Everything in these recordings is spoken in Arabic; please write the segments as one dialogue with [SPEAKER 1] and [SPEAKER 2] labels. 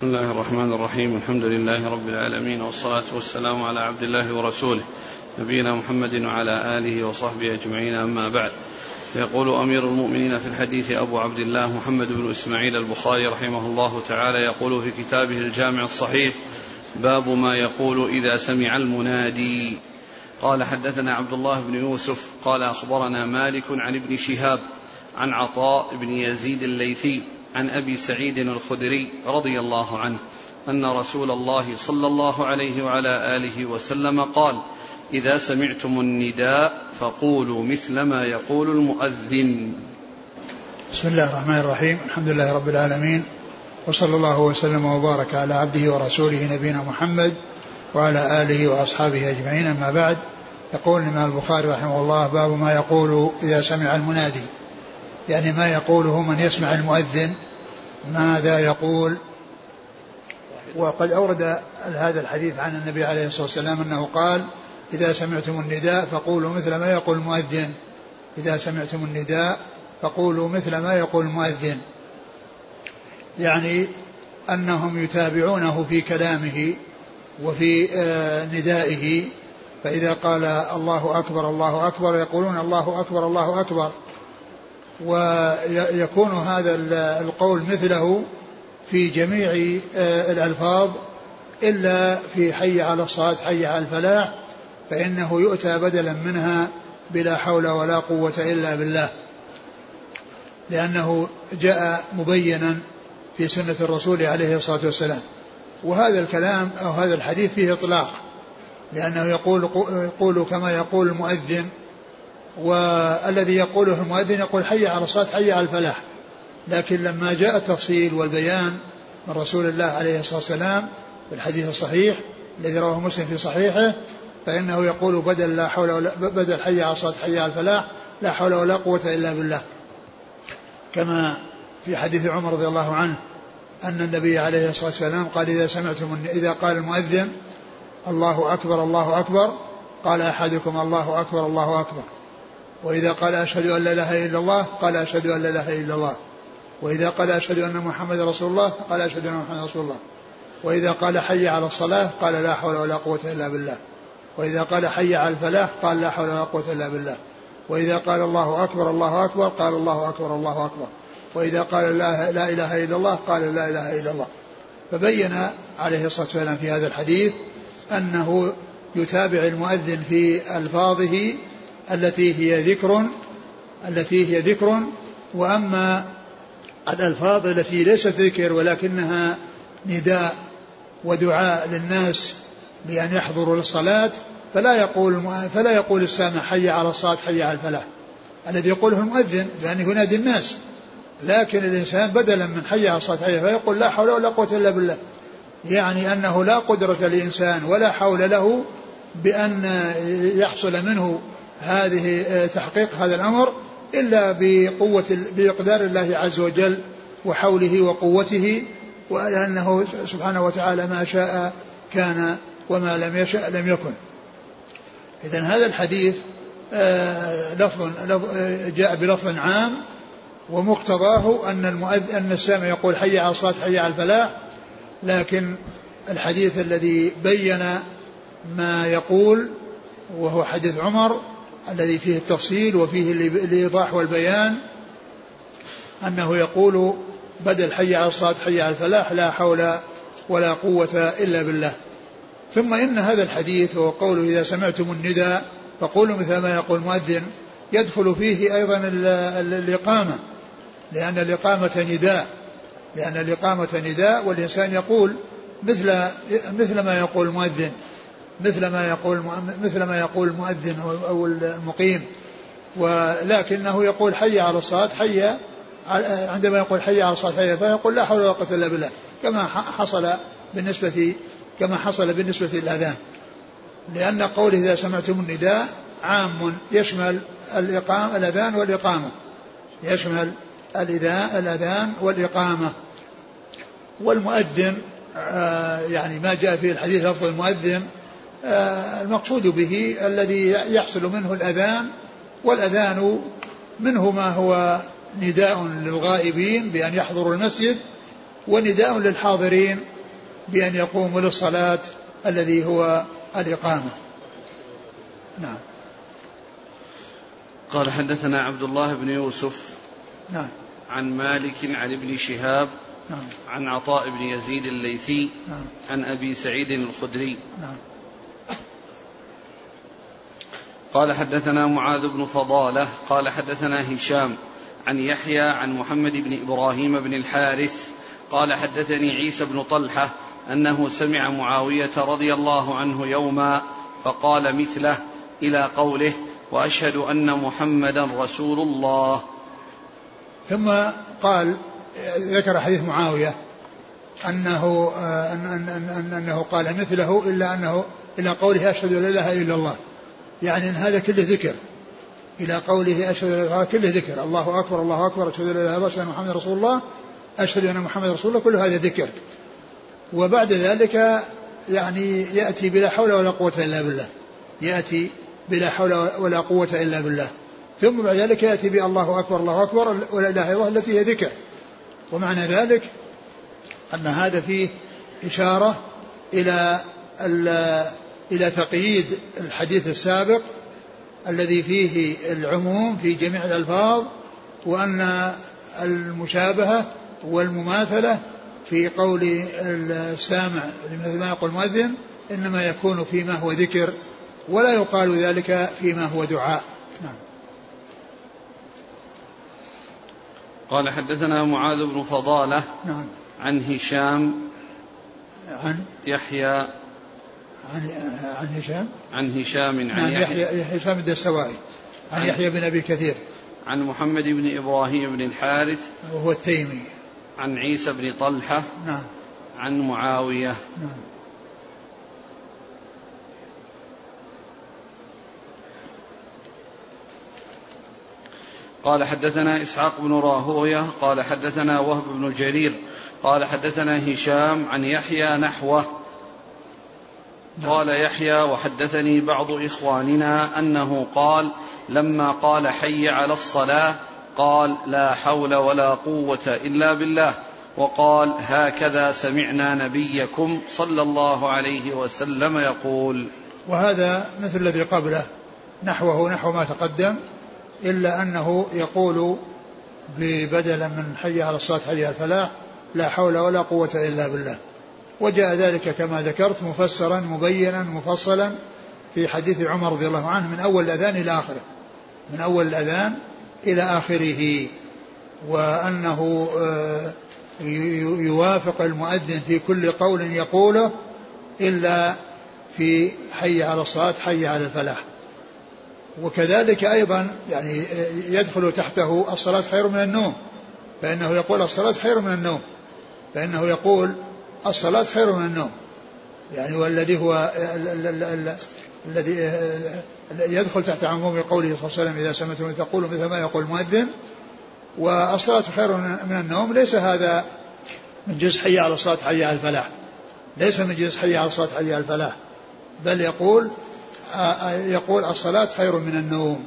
[SPEAKER 1] بسم الله الرحمن الرحيم. الحمد لله رب العالمين والصلاة والسلام على عبد الله ورسوله نبينا محمد وعلى آله وصحبه أجمعين أما بعد. يقول أمير المؤمنين في الحديث أبو عبد الله محمد بن إسماعيل البخاري رحمه الله تعالى يقول في كتابه الجامع الصحيح باب ما يقول إذا سمع المنادي. قال حدثنا عبد الله بن يوسف قال أخبرنا مالك عن ابن شهاب عن عطاء بن يزيد الليثي عن أبي سعيد الخدري رضي الله عنه أن رسول الله صلى الله عليه وعلى آله وسلم قال إذا سمعتم النداء فقولوا مثل ما يقول المؤذن.
[SPEAKER 2] بسم الله الرحمن الرحيم الحمد لله رب العالمين وصلى الله وسلم وبارك على عبده ورسوله نبينا محمد وعلى آله وأصحابه أجمعين أما بعد. يقول الإمام البخاري رحمه الله باب ما يقول إذا سمع المنادي. يعني ما يقوله من يسمع المؤذن ماذا يقول؟ وقد أورد هذا الحديث عن النبي عليه الصلاة والسلام أنه قال إذا سمعتم النداء فقولوا مثل ما يقول المؤذن. إذا سمعتم النداء فقولوا مثل ما يقول المؤذن. يعني أنهم يتابعونه في كلامه وفي آه، ندائه فإذا قال الله أكبر الله أكبر يقولون الله أكبر الله أكبر ويكون هذا القول مثله في جميع آه، الألفاظ إلا في حي على الصلاة حي على الفلاح فإنه يؤتى بدلا منها بلا حول ولا قوة إلا بالله. لأنه جاء مبينا في سنة الرسول عليه الصلاة والسلام. وهذا الكلام أو هذا الحديث فيه إطلاق لأنه يقول قولوا كما يقول المؤذن والذي يقوله المؤذن يقول حي على الصلاة حي على الفلاح. لكن لما جاء التفصيل والبيان من رسول الله عليه الصلاة والسلام في الحديث الصحيح الذي رواه مسلم في صحيحه فإنه يقول بدل لا حول ولا بدل حي على الصلاة حي على الفلاح لا حول ولا قوة إلا بالله. كما في حديث عمر رضي الله عنه أن النبي عليه الصلاة والسلام قال إذا سمعتم إذا قال المؤذن الله أكبر الله أكبر قال أحدكم الله أكبر الله أكبر وإذا قال أشهد أن لا إله إلا الله قال أشهد أن لا إله إلا الله. وإذا قال أشهد أن محمد رسول الله قال أشهد أن محمد رسول الله. وإذا قال حي على الصلاة قال لا حول ولا قوة إلا بالله. وإذا قال حي على الفلاح قال لا حول ولا قوة إلا بالله. وإذا قال الله أكبر الله أكبر قال الله أكبر الله أكبر. وإذا قال لا, لا إله إلا الله قال لا إله إلا الله. فبين عليه الصلاة والسلام في هذا الحديث أنه يتابع المؤذن في ألفاظه التي هي ذكر التي هي ذكر. وأما الألفاظ التي ليست ذكر ولكنها نداء ودعاء للناس بأن يحضروا للصلاة فلا يقول فلا يقول السامع حي على الصلاة حي على الفلاح. الذي يقوله المؤذن بأنه ينادي الناس. لكن الإنسان بدلا من حي على الصلاة حي فيقول لا حول ولا قوة إلا بالله. يعني أنه لا قدرة لإنسان ولا حول له بأن يحصل منه هذه آه، تحقيق هذا الأمر إلا بقوة بإقدار الله عز وجل وحوله وقوته ولأنه سبحانه وتعالى ما شاء كان وما لم يشأ لم يكن. إذا هذا الحديث آه، لفظ آه، جاء بلفظ عام ومقتضاه أن المؤذن أن السامع يقول حي على الصلاة حي على الفلاح لكن الحديث الذي بين ما يقول وهو حديث عمر الذي فيه التفصيل وفيه الإيضاح والبيان أنه يقول بدل حي على الصلاة حي على الفلاح لا حول ولا قوة إلا بالله. ثم إن هذا الحديث وهو قوله إذا سمعتم النداء فقولوا مثل ما يقول المؤذن يدخل فيه أيضا الإقامة لأن الإقامة نداء لأن الإقامة نداء والإنسان يقول مثل مثل ما يقول المؤذن. مثل ما يقول مثل ما يقول المؤذن أو المقيم. ولكنه يقول حي على الصلاة حي عندما يقول حي على الصلاة حي فيقول لا حول ولا قوة إلا بالله. كما حصل بالنسبة كما حصل بالنسبة للأذان. لأن قوله إذا سمعتم النداء عام يشمل الإقامة الأذان والإقامة. يشمل الأذان والإقامة. والمؤذن آه، يعني ما جاء في الحديث لفظ المؤذن المقصود به الذي يحصل منه الأذان والأذان منه ما هو نداء للغائبين بأن يحضروا المسجد ونداء للحاضرين بأن يقوموا للصلاة الذي هو الإقامة. نعم.
[SPEAKER 1] قال حدثنا عبد الله بن يوسف
[SPEAKER 2] نعم.
[SPEAKER 1] عن مالك عن ابن شهاب
[SPEAKER 2] نعم.
[SPEAKER 1] عن عطاء بن يزيد الليثي
[SPEAKER 2] نعم.
[SPEAKER 1] عن أبي سعيد الخدري.
[SPEAKER 2] نعم.
[SPEAKER 1] قال حدثنا معاذ بن فضالة قال حدثنا هشام عن يحيى عن محمد بن إبراهيم بن الحارث قال حدثني عيسى بن طلحة أنه سمع معاوية رضي الله عنه يوما فقال مثله إلى قوله وأشهد أن محمدا رسول الله
[SPEAKER 2] ثم قال ذكر حديث معاوية أنه أن أن أن أنه قال مثله إلا أنه إلى قوله أشهد أن لا إله إلا الله يعني إن هذا كله ذكر. إلى قوله أشهد أن كله ذكر. الله أكبر الله أكبر أشهد أن لا إله إلا محمدا رسول الله أشهد أن محمدا رسول الله كل هذا ذكر. وبعد ذلك يعني يأتي بلا حول ولا قوة إلا بالله. يأتي بلا حول ولا قوة إلا بالله. ثم بعد ذلك يأتي بالله أكبر الله أكبر ولا إله إلا الله التي هي ذكر. ومعنى ذلك أن هذا فيه إشارة إلى إلى تقييد الحديث السابق الذي فيه العموم في جميع الألفاظ وأن المشابهة والمماثلة في قول السامع مثل ما يقول المؤذن إنما يكون فيما هو ذكر ولا يقال ذلك فيما هو دعاء. نعم.
[SPEAKER 1] قال حدثنا معاذ بن فضالة
[SPEAKER 2] نعم.
[SPEAKER 1] عن هشام
[SPEAKER 2] عن؟
[SPEAKER 1] يحيى
[SPEAKER 2] عن عن هشام؟
[SPEAKER 1] عن هشام عن
[SPEAKER 2] نعم
[SPEAKER 1] يحيى.
[SPEAKER 2] هشام الدستوائي عن
[SPEAKER 1] عن-
[SPEAKER 2] يحيى بن أبي كثير.
[SPEAKER 1] عن محمد بن إبراهيم بن الحارث.
[SPEAKER 2] وهو التيمي.
[SPEAKER 1] عن عيسى بن طلحة.
[SPEAKER 2] نعم.
[SPEAKER 1] عن معاوية.
[SPEAKER 2] نعم.
[SPEAKER 1] قال حدثنا إسحاق بن راهوية قال حدثنا وهب بن جرير قال حدثنا هشام عن يحيى نحوه. قال يحيى وحدثني بعض إخواننا أنه قال لما قال حي على الصلاة قال لا حول ولا قوة إلا بالله وقال هكذا سمعنا نبيكم صلى الله عليه وسلم يقول
[SPEAKER 2] وهذا مثل الذي قبله نحوه نحو ما تقدم إلا أنه يقول ببدلا من حي على الصلاة حي على الفلاح لا حول ولا قوة إلا بالله. وجاء ذلك كما ذكرت مفسرا مبينا مفصلا في حديث عمر رضي الله عنه من أول الأذان إلى آخره. من أول الأذان إلى آخره. وأنه آه، يوافق المؤذن في كل قول يقوله إلا في حي على الصلاة حي على الفلاح. وكذلك أيضا يعني يدخل تحته الصلاة خير من النوم فإنه يقول الصلاة خير من النوم فإنه يقول الصلاة خير من النوم. يعني والذي هو ال- ال- ال- ال- الذي آه، يدخل تحت عموم قوله صلى الله عليه وسلم إذا سمعتم تقولوا مثل ما يقول المؤذن. والصلاة خير من النوم. ليس هذا من جزء حي على الصلاة حي على الفلاح. ليس من جزء حي على الصلاة حي على الفلاح. بل يقول آه، آه، يقول الصلاة خير من النوم.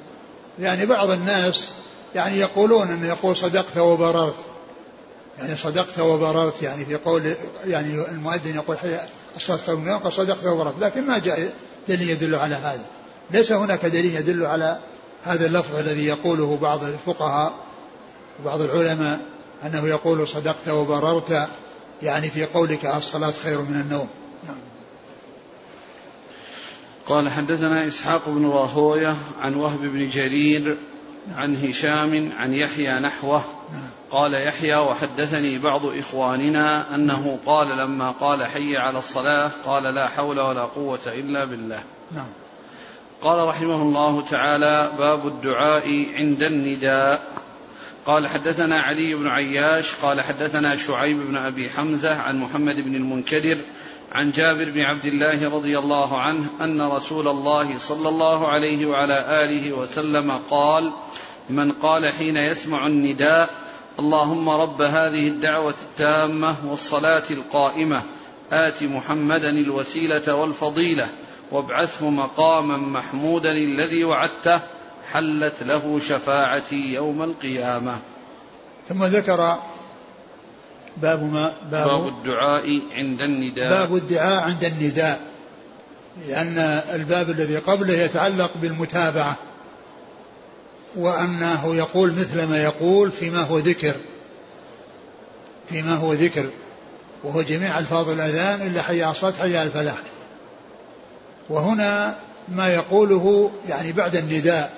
[SPEAKER 2] يعني بعض الناس يعني يقولون أنه يقول صدقت وبررت. يعني صدقت وبررت يعني في قول يعني المؤذن يقول حي الصلاة النوم قال صدقت وبررت لكن ما جاء دليل يدل على هذا ليس هناك دليل يدل على هذا اللفظ الذي يقوله بعض الفقهاء وبعض العلماء أنه يقول صدقت وبررت يعني في قولك الصلاة خير من النوم نعم.
[SPEAKER 1] قال حدثنا إسحاق بن راهوية عن وهب بن جرير عن هشام عن يحيى نحوه
[SPEAKER 2] نعم.
[SPEAKER 1] قال يحيى وحدثني بعض إخواننا أنه قال لما قال حي على الصلاة قال لا حول ولا قوة إلا بالله.
[SPEAKER 2] نعم.
[SPEAKER 1] قال رحمه الله تعالى باب الدعاء عند النداء. قال حدثنا علي بن عياش قال حدثنا شعيب بن أبي حمزة عن محمد بن المنكدر عن جابر بن عبد الله رضي الله عنه أن رسول الله صلى الله عليه وعلى آله وسلم قال من قال حين يسمع النداء اللهم رب هذه الدعوة التامة والصلاة القائمة. آت محمدا الوسيلة والفضيلة. وابعثه مقاما محمودا الذي وعدته. حلت له شفاعتي يوم القيامة.
[SPEAKER 2] ثم ذكر باب ما
[SPEAKER 1] باب, باب الدعاء عند النداء.
[SPEAKER 2] باب الدعاء عند النداء. لأن الباب الذي قبله يتعلق بالمتابعة. وأنه يقول مثل ما يقول فيما هو ذكر. فيما هو ذكر. وهو جميع ألفاظ الأذان إلا حي على الصلاة حي الفلاح. وهنا ما يقوله يعني بعد النداء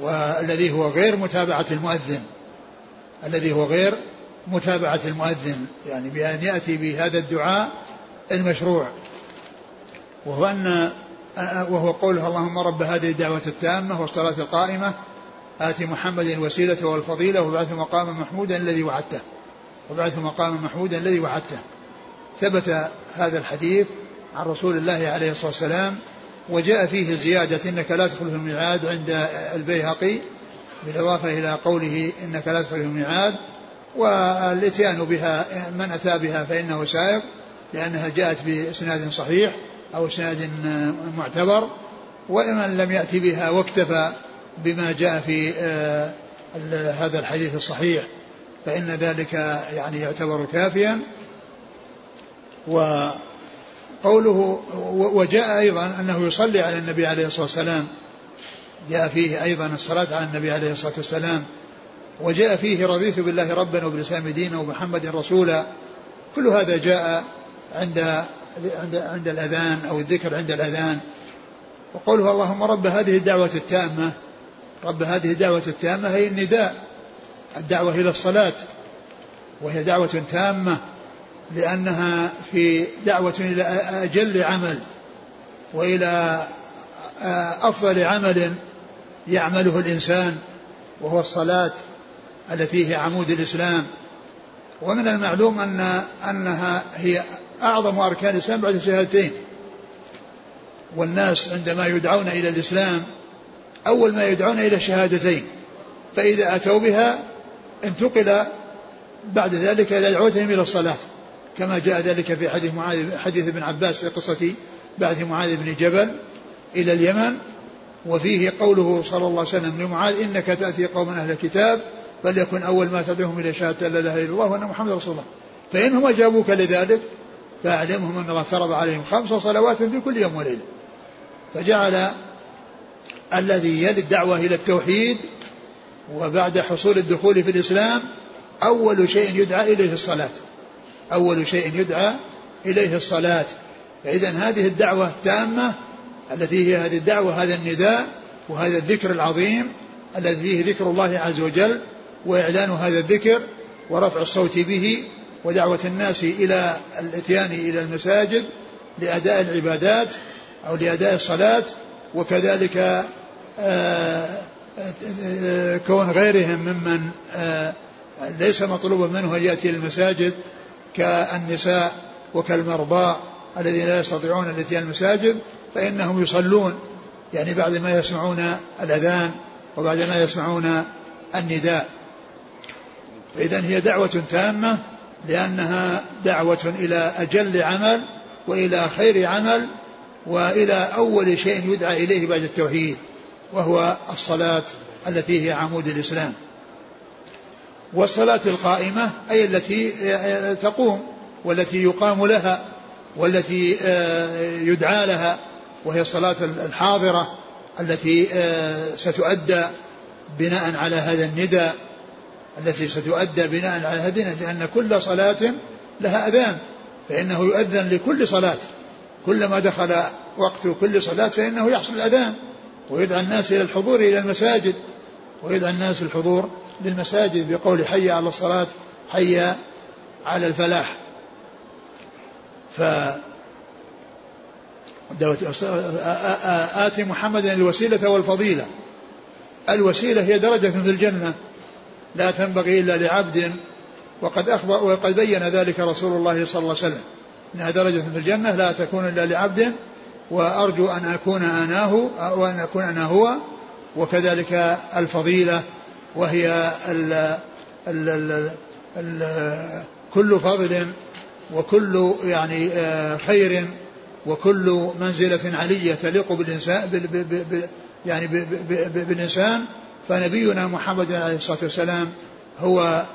[SPEAKER 2] والذي هو غير متابعة المؤذن. الذي هو غير متابعة المؤذن. يعني بأن يأتي بهذا الدعاء المشروع. وهو أن وهو قوله اللهم رب هذه الدعوة التامة والصلاة القائمة آت محمد الوسيلة والفضيلة وبعث مقاما محمودا الذي وعدته. وبعث مقاما محمودا الذي وعدته. ثبت هذا الحديث عن رسول الله عليه الصلاة والسلام وجاء فيه زيادة إنك لا تدخل في الميعاد عند البيهقي بالإضافة إلى قوله إنك لا تدخل في الميعاد والإتيان بها من أتى بها فإنه سائق لأنها جاءت بإسناد صحيح أو إسناد معتبر ومن لم يأتي بها واكتفى بما جاء في آه، هذا الحديث الصحيح فإن ذلك يعني يعتبر كافيا. وقوله وجاء أيضا أنه يصلي على النبي عليه الصلاة والسلام. جاء فيه أيضا الصلاة على النبي عليه الصلاة والسلام. وجاء فيه رضيت بالله ربا وبالإسلام دينا ومحمد رسولا. كل هذا جاء عند عند عند الأذان أو الذكر عند الأذان. وقوله اللهم رب هذه الدعوة التامة. رب هذه الدعوة التامة هي النداء. الدعوة إلى الصلاة. وهي دعوة تامة. لأنها في دعوة إلى أجل عمل. وإلى أفضل عمل يعمله الإنسان. وهو الصلاة التي هي عمود الإسلام. ومن المعلوم أن أنها هي أعظم أركان الإسلام بعد الشهادتين. والناس عندما يدعون إلى الإسلام أول ما يدعون إلى الشهادتين فإذا أتوا بها انتقل بعد ذلك إلى دعوتهم إلى الصلاة. كما جاء ذلك في حديث معاذ حديث ابن عباس في قصة بعث معاذ بن جبل إلى اليمن وفيه قوله صلى الله عليه وسلم لمعاذ إنك تأتي قوما أهل الكتاب فليكن أول ما تدعوهم إلى شهادة لا إله إلا الله وأن محمد رسول الله. فإنهم أجابوك لذلك فأعلمهم أن الله فرض عليهم خمس صلوات في كل يوم وليلة. فجعل الذي يلي الدعوة إلى التوحيد وبعد حصول الدخول في الإسلام أول شيء يدعى إليه الصلاة. أول شيء يدعى إليه الصلاة. فإذا هذه الدعوة التامة التي هي هذه الدعوة هذا النداء وهذا الذكر العظيم الذي فيه ذكر الله عز وجل وإعلان هذا الذكر ورفع الصوت به ودعوة الناس إلى الإتيان إلى المساجد لأداء العبادات أو لأداء الصلاة وكذلك آه، كون غيرهم ممن آه، ليس مطلوبا منه أن يأتي المساجد كالنساء وكالمرضى الذين لا يستطيعون الإتيان المساجد فإنهم يصلون يعني بعد ما يسمعون الأذان وبعد ما يسمعون النداء. فإذا هي دعوة تامة لأنها دعوة إلى أجل عمل وإلى خير عمل وإلى أول شيء يدعى إليه بعد التوحيد وهو الصلاة التي هي عمود الإسلام. والصلاة القائمة أي التي تقوم والتي يقام لها والتي يدعى لها وهي الصلاة الحاضرة التي ستؤدى بناء على هذا النداء. التي ستؤدى بناء على هذا لأن كل صلاة لها أذان فإنه يؤذن لكل صلاة. كلما دخل وقت كل صلاة فإنه يحصل الأذان ويدعى الناس إلى الحضور إلى المساجد ويدعى الناس الحضور للمساجد بقول حي على الصلاة حي على الفلاح. ف آتي محمدا الوسيلة والفضيلة. الوسيلة هي درجة في الجنة. لا تنبغي إلا لعبد وقد أخبر وقد بين ذلك رسول الله صلى الله عليه وسلم. أنها درجة في الجنة لا تكون إلا لعبد وأرجو أن أكون أناه وأن أكون أنا هو وكذلك الفضيلة وهي ال ال ال ال كل فضل وكل يعني آه، خير وكل منزلة علية تليق بالإنسان يعني بالإنسان فنبينا محمد عليه الصلاة والسلام هو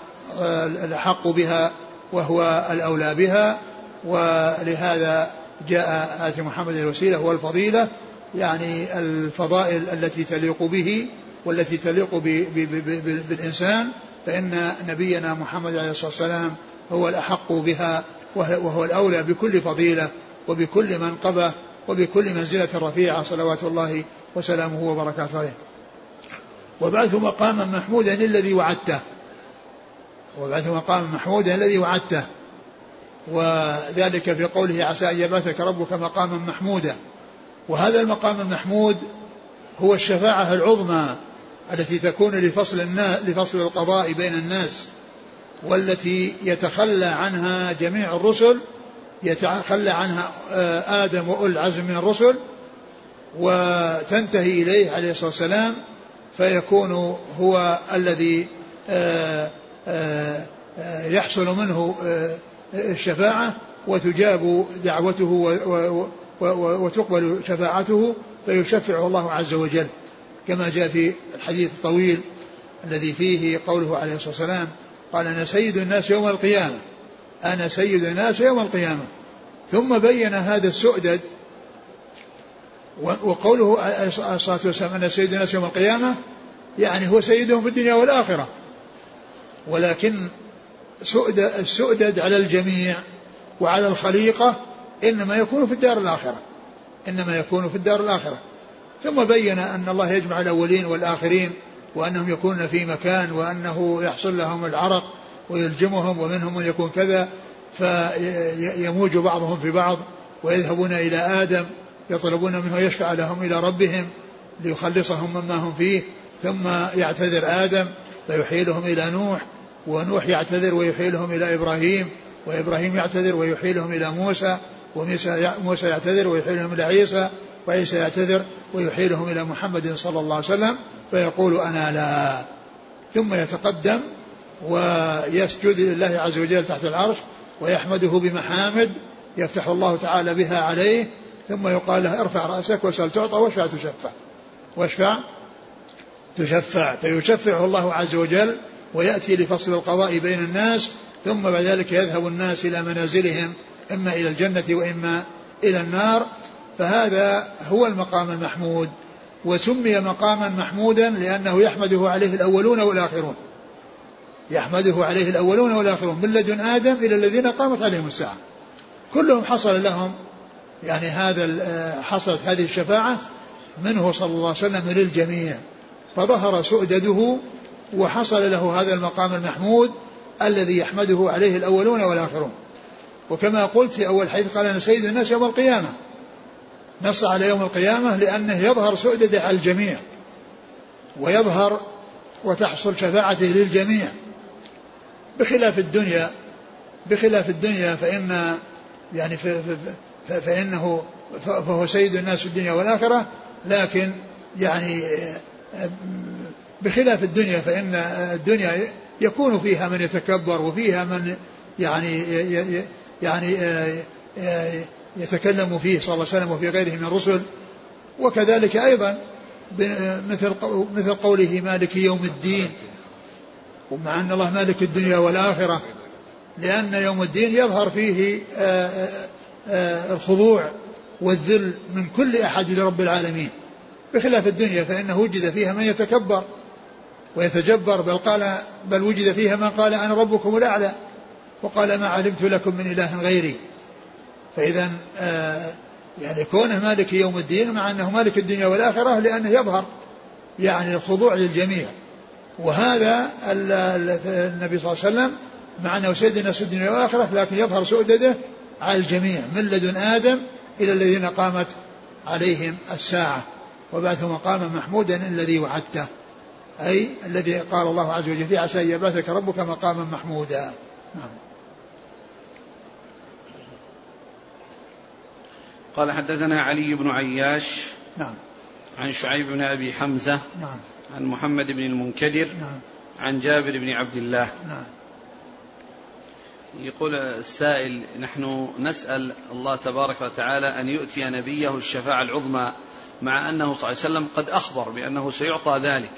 [SPEAKER 2] الأحق بها وهو الأولى بها ولهذا جاء آتي محمد الوسيلة والفضيلة يعني الفضائل التي تليق به والتي تليق بالإنسان فإن نبينا محمد عليه الصلاة والسلام هو الأحق بها وهو الأولى بكل فضيلة وبكل منقبة وبكل منزلة رفيعة صلوات الله وسلامه وبركاته عليه. وبعث مقاما محمودا الذي وعدته. وبعث مقاما محمودا الذي وعدته. وذلك في قوله عسى أن يبعثك ربك مقاما محمودا. وهذا المقام المحمود هو الشفاعة العظمى التي تكون لفصل الناس لفصل القضاء بين الناس والتي يتخلى عنها جميع الرسل يتخلى عنها آدم وأولي العزم من الرسل وتنتهي إليه عليه الصلاة والسلام. فيكون هو الذي آه، آه، يحصل منه الشفاعة وتجاب دعوته وتقبل شفاعته فيشفع الله عز وجل. كما جاء في الحديث الطويل الذي فيه قوله عليه الصلاة والسلام قال أنا سيد الناس يوم القيامة. أنا سيد الناس يوم القيامة. ثم بين هذا السؤدد وقوله عليه الصلاة والسلام أنا سيد الناس يوم القيامة يعني هو سيدهم في الدنيا والآخرة. ولكن السؤدد على الجميع وعلى الخليقة إنما يكون في الدار الآخرة. إنما يكون في الدار الآخرة. ثم بين أن الله يجمع الأولين والآخرين وأنهم يكونون في مكان وأنه يحصل لهم العرق ويلجمهم ومنهم من يكون كذا فيموج بعضهم في بعض ويذهبون إلى آدم يطلبون منه يشفع لهم إلى ربهم ليخلصهم مما هم فيه ثم يعتذر آدم فيحيلهم إلى نوح ونوح يعتذر ويحيلهم إلى إبراهيم وإبراهيم يعتذر ويحيلهم إلى موسى وموسى يعتذر ويحيلهم إلى عيسى وعيسى يعتذر ويحيلهم إلى محمد صلى الله عليه وسلم فيقول أنا لا. ثم يتقدم ويسجد لله عز وجل تحت العرش ويحمده بمحامد يفتح الله تعالى بها عليه ثم يقال له ارفع رأسك وسل تعطى واشفع تشفع. واشفع تشفع. فيشفعه الله عز وجل ويأتي لفصل القضاء بين الناس ثم بعد ذلك يذهب الناس إلى منازلهم إما إلى الجنة وإما إلى النار. فهذا هو المقام المحمود وسمي مقاما محمودا لأنه يحمده عليه الأولون والآخرون. يحمده عليه الأولون والآخرون من لدن آدم إلى الذين قامت عليهم الساعة. كلهم حصل لهم يعني هذا حصلت هذه الشفاعة منه صلى الله عليه وسلم للجميع. فظهر سؤدده وحصل له هذا المقام المحمود الذي يحمده عليه الأولون والآخرون. وكما قلت في أول حديث قال أنا سيد الناس يوم القيامة. نص على يوم القيامة لأنه يظهر سؤدده على الجميع. ويظهر وتحصل شفاعته للجميع. بخلاف الدنيا بخلاف الدنيا فإن يعني فإنه فهو سيد الناس في الدنيا والآخرة لكن يعني بخلاف الدنيا فإن الدنيا يكون فيها من يتكبر وفيها من يعني يعني يتكلم فيه صلى الله عليه وسلم وفي غيره من الرسل. وكذلك أيضا مثل مثل قوله مالك يوم الدين. ومع أن الله مالك الدنيا والآخرة لأن يوم الدين يظهر فيه آه، آه، آه، الخضوع والذل من كل أحد لرب العالمين. بخلاف الدنيا فإنه وجد فيها من يتكبر ويتجبر بل قال بل وجد فيها من قال أنا ربكم الأعلى وقال ما علمت لكم من إله غيري. فإذا يعني كونه مالك يوم الدين مع أنه مالك الدنيا والآخرة لأنه يظهر يعني الخضوع للجميع. وهذا النبي صلى الله عليه وسلم مع أنه سيد الناس الدنيا والآخرة لكن يظهر سؤدده على الجميع من لدن آدم إلى الذين قامت عليهم الساعة. وبعث مقاما محمودا الذي وعدته. أي الذي قال الله عز وجل فيه عسى أن يبعثك ربك مقاما محمودا. نعم.
[SPEAKER 1] قال حدثنا علي بن عياش
[SPEAKER 2] نعم.
[SPEAKER 1] عن شعيب بن أبي حمزة
[SPEAKER 2] نعم.
[SPEAKER 1] عن محمد بن المنكدر
[SPEAKER 2] نعم.
[SPEAKER 1] عن جابر بن عبد الله
[SPEAKER 2] نعم.
[SPEAKER 1] يقول السائل نحن نسأل الله تبارك وتعالى أن يؤتي نبيه الشفاعة العظمى مع أنه صلى الله عليه وسلم قد أخبر بأنه سيعطى ذلك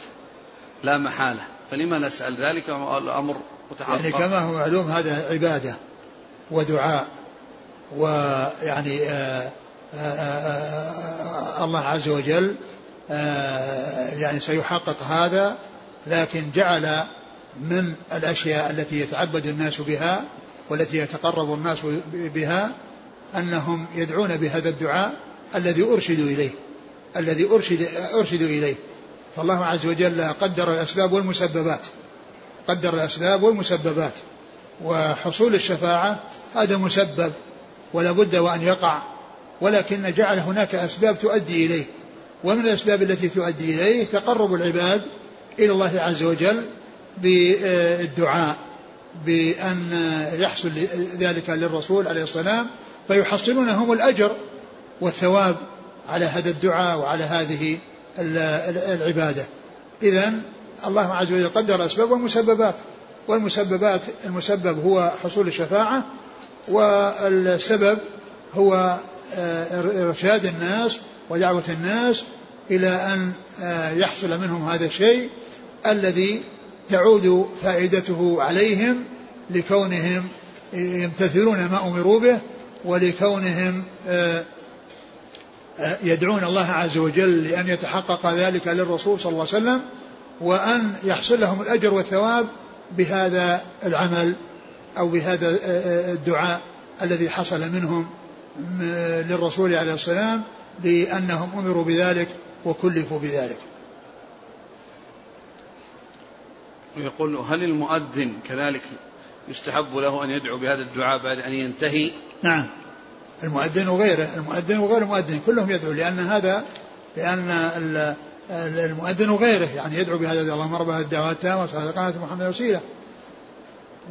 [SPEAKER 1] لا محالة فلما نسأل ذلك الأمر
[SPEAKER 2] متحقق يعني كما هو معلوم هذا عبادة ودعاء ويعني آآ آآ الله عز وجل يعني سيحقق هذا لكن جعل من الأشياء التي يتعبد الناس بها والتي يتقرب الناس بها أنهم يدعون بهذا الدعاء الذي أرشدوا إليه الذي أرشد أرشدوا إليه. فالله عز وجل قدر الأسباب والمسببات قدر الأسباب والمسببات. وحصول الشفاعة هذا مسبب ولا بد وأن يقع. ولكن جعل هناك أسباب تؤدي إليه. ومن الأسباب التي تؤدي إليه تقرب العباد إلى الله عز وجل بالدعاء. بأن يحصل ذلك للرسول عليه السلام فيحصلون هم الأجر والثواب على هذا الدعاء وعلى هذه العبادة. إذا الله عز وجل قدر الأسباب والمسببات والمسببات المسبب هو حصول الشفاعة والسبب هو آه، إرشاد الناس ودعوة الناس إلى أن آه، يحصل منهم هذا الشيء الذي تعود فائدته عليهم لكونهم يمتثلون ما أمروا به ولكونهم آه، يدعون الله عز وجل لأن يتحقق ذلك للرسول صلى الله عليه وسلم وأن يحصل لهم الأجر والثواب بهذا العمل أو بهذا الدعاء الذي حصل منهم للرسول عليه السلام لأنهم أمروا بذلك وكلفوا بذلك.
[SPEAKER 1] ويقول هل المؤذن كذلك يستحب له أن يدعو بهذا الدعاء بعد أن ينتهي؟
[SPEAKER 2] نعم. المؤذن وغيره المؤذن وغير المؤذن كلهم يدعو لأن هذا لأن المؤذن وغيره يعني يدعو بهذا اللهم رب هذه الدعوات التامة وصلاة محمد وسيلة.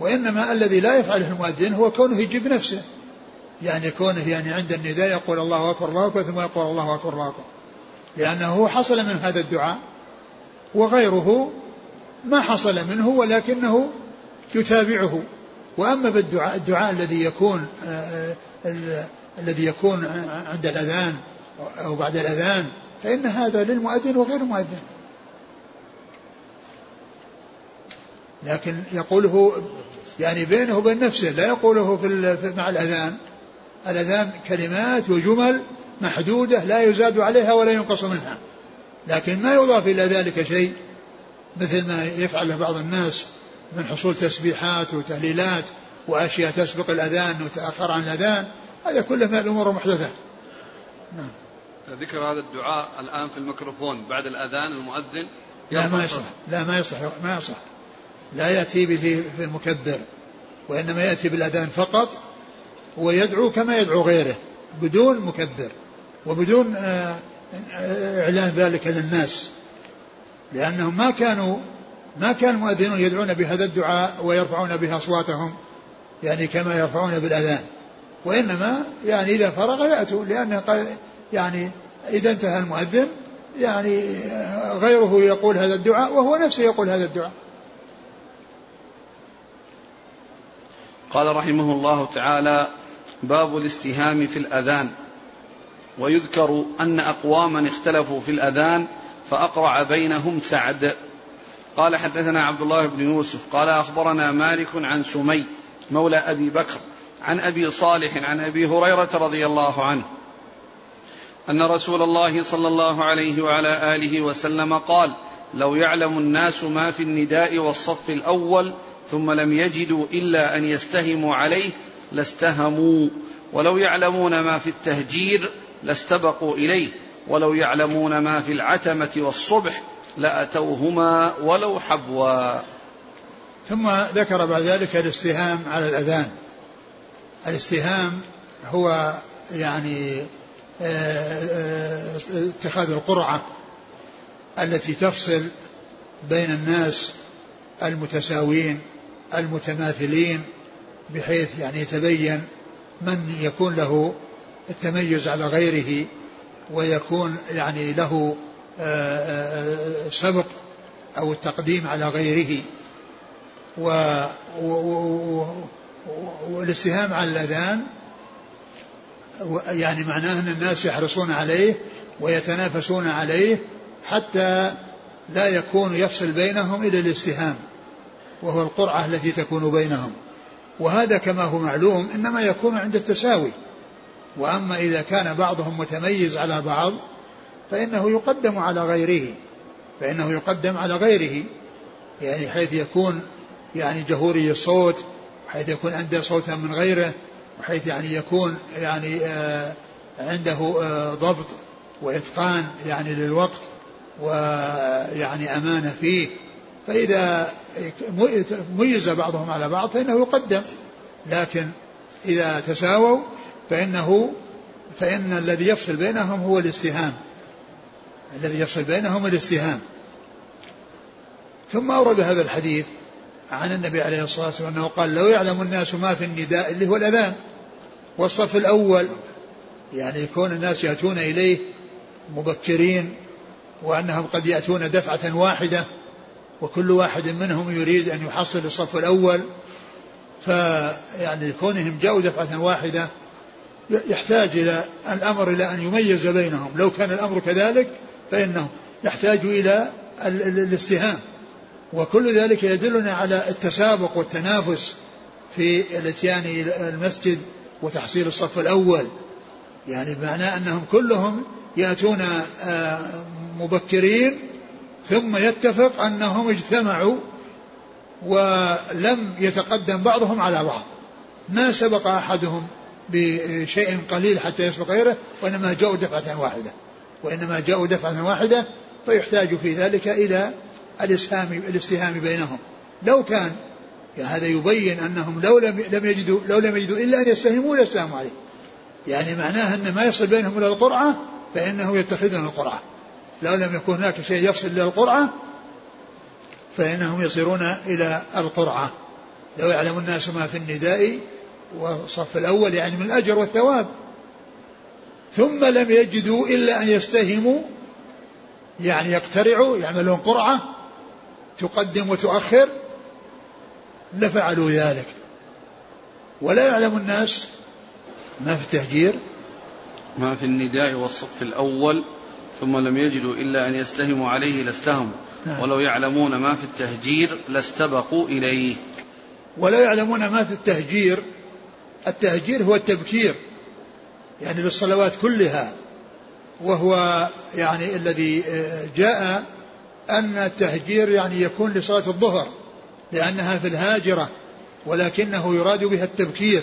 [SPEAKER 2] وإنما الذي لا يفعله المؤذن هو كونه يجيب نفسه. يعني كونه يعني عند النداء يقول الله أكبر الله أكبر ثم يقول الله أكبر الله أكبر. لأنه حصل من هذا الدعاء وغيره ما حصل منه ولكنه يتابعه. وأما بالدعاء الدعاء الذي يكون آه، الذي يكون عند الأذان أو بعد الأذان فإن هذا للمؤذن وغير المؤذن. لكن يقوله يعني بينه وبين نفسه لا يقوله في مع الأذان. الأذان كلمات وجمل محدودة لا يزاد عليها ولا ينقص منها. لكن ما يضاف إلى ذلك شيء مثل ما يفعله بعض الناس من حصول تسبيحات وتهليلات وأشياء تسبق الأذان وتأخر عن الأذان هذا كله من الأمور المحدثة.
[SPEAKER 1] نعم. ذكر هذا الدعاء الآن في الميكروفون بعد الأذان المؤذن؟
[SPEAKER 2] لا ما يصح. لا ما يصح ما يصح. لا يأتي به في المكبر وإنما يأتي بالأذان فقط ويدعو كما يدعو غيره بدون مكبر وبدون آه، إعلان ذلك للناس. لأنهم ما كانوا ما كان المؤذنون يدعون بهذا الدعاء ويرفعون به أصواتهم يعني كما يرفعون بالأذان. وإنما يعني إذا فرغ يأتوا لأن يعني إذا انتهى المؤذن يعني غيره يقول هذا الدعاء وهو نفسه يقول هذا الدعاء.
[SPEAKER 1] قال رحمه الله تعالى باب الاستهام في الأذان. ويذكر أن أقواما اختلفوا في الأذان فأقرع بينهم سعد. قال حدثنا عبد الله بن يوسف قال أخبرنا مالك عن سمي مولى أبي بكر عن أبي صالح عن أبي هريرة رضي الله عنه أن رسول الله صلى الله عليه وعلى آله وسلم قال لو يعلم الناس ما في النداء والصف الأول ثم لم يجدوا إلا أن يستهموا عليه لاستهموا ولو يعلمون ما في التهجير لاستبقوا إليه ولو يعلمون ما في العتمة والصبح لأتوهما ولو حبوا.
[SPEAKER 2] ثم ذكر بعد ذلك الاستهام على الأذان. الاستهام هو يعني آه، آه، اتخاذ القرعة التي تفصل بين الناس المتساوين المتماثلين بحيث يعني يتبين من يكون له التميز على غيره. ويكون يعني له آه، سبق أو التقديم على غيره. و والاستهام على الأذان يعني معناه أن الناس يحرصون عليه ويتنافسون عليه حتى لا يكون يفصل بينهم إلا الاستهام وهو القرعة التي تكون بينهم. وهذا كما هو معلوم إنما يكون عند التساوي. وأما إذا كان بعضهم متميز على بعض فإنه يقدم على غيره فإنه يقدم على غيره يعني حيث يكون يعني جهوري الصوت حيث يكون عنده صوتا من غيره وحيث يعني يكون يعني آه عنده آه ضبط وإتقان يعني للوقت ويعني أمانة فيه. فإذا ميز بعضهم على بعض فإنه يقدم لكن إذا تساووا فإنه فإن الذي يفصل بينهم هو الاستهام. الذي يفصل بينهم الاستهام. ثم أورد هذا الحديث عن النبي عليه الصلاة والسلام أنه قال لو يعلم الناس ما في النداء اللي هو الأذان والصف الأول يعني يكون الناس يأتون إليه مبكرين وأنهم قد يأتون دفعة واحدة وكل واحد منهم يريد أن يحصل الصف الأول فيعني كونهم جاءوا دفعة واحدة يحتاج إلى الأمر إلى أن يميز بينهم. لو كان الأمر كذلك فإنه يحتاج إلى الاستهام. وكل ذلك يدلنا على التسابق والتنافس في الاتيان إلى المسجد وتحصيل الصف الأول. يعني بمعنى أنهم كلهم يأتون آه، مبكرين ثم يتفق أنهم اجتمعوا ولم يتقدم بعضهم على بعض. ما سبق أحدهم بشيء قليل حتى يسبق غيره وإنما جاءوا دفعة واحدة. وإنما جاءوا دفعة واحدة فيحتاج في ذلك إلى الإسهام الاستهام بينهم. لو كان يعني هذا يبين أنهم لو لم لم يجدوا لو لم يجدوا إلا أن يستهموا لاستهموا عليه. يعني معناه أن ما يصل بينهم إلى القرعة فإنه يتخذون القرعة. لو لم يكن هناك شيء يفصل إلى القرعة فإنهم يصيرون إلى القرعة. لو يعلم الناس ما في النداء والصف الأول يعني من الأجر والثواب. ثم لم يجدوا إلا أن يستهموا يعني يقترعوا يعملون قرعة تقدم وتؤخر لفعلوا ذلك. ولا يعلم الناس ما في التهجير.
[SPEAKER 1] ما في النداء والصف الأول ثم لم يجدوا إلا أن يستهموا عليه لاستهموا. نعم. ولو يعلمون ما في التهجير لاستبقوا إليه.
[SPEAKER 2] ولو يعلمون ما في التهجير التهجير هو التبكير يعني للصلوات كلها وهو يعني الذي آه، جاء أن التهجير يعني يكون لصلاة الظهر لأنها في الهاجرة ولكنه يراد بها التبكير.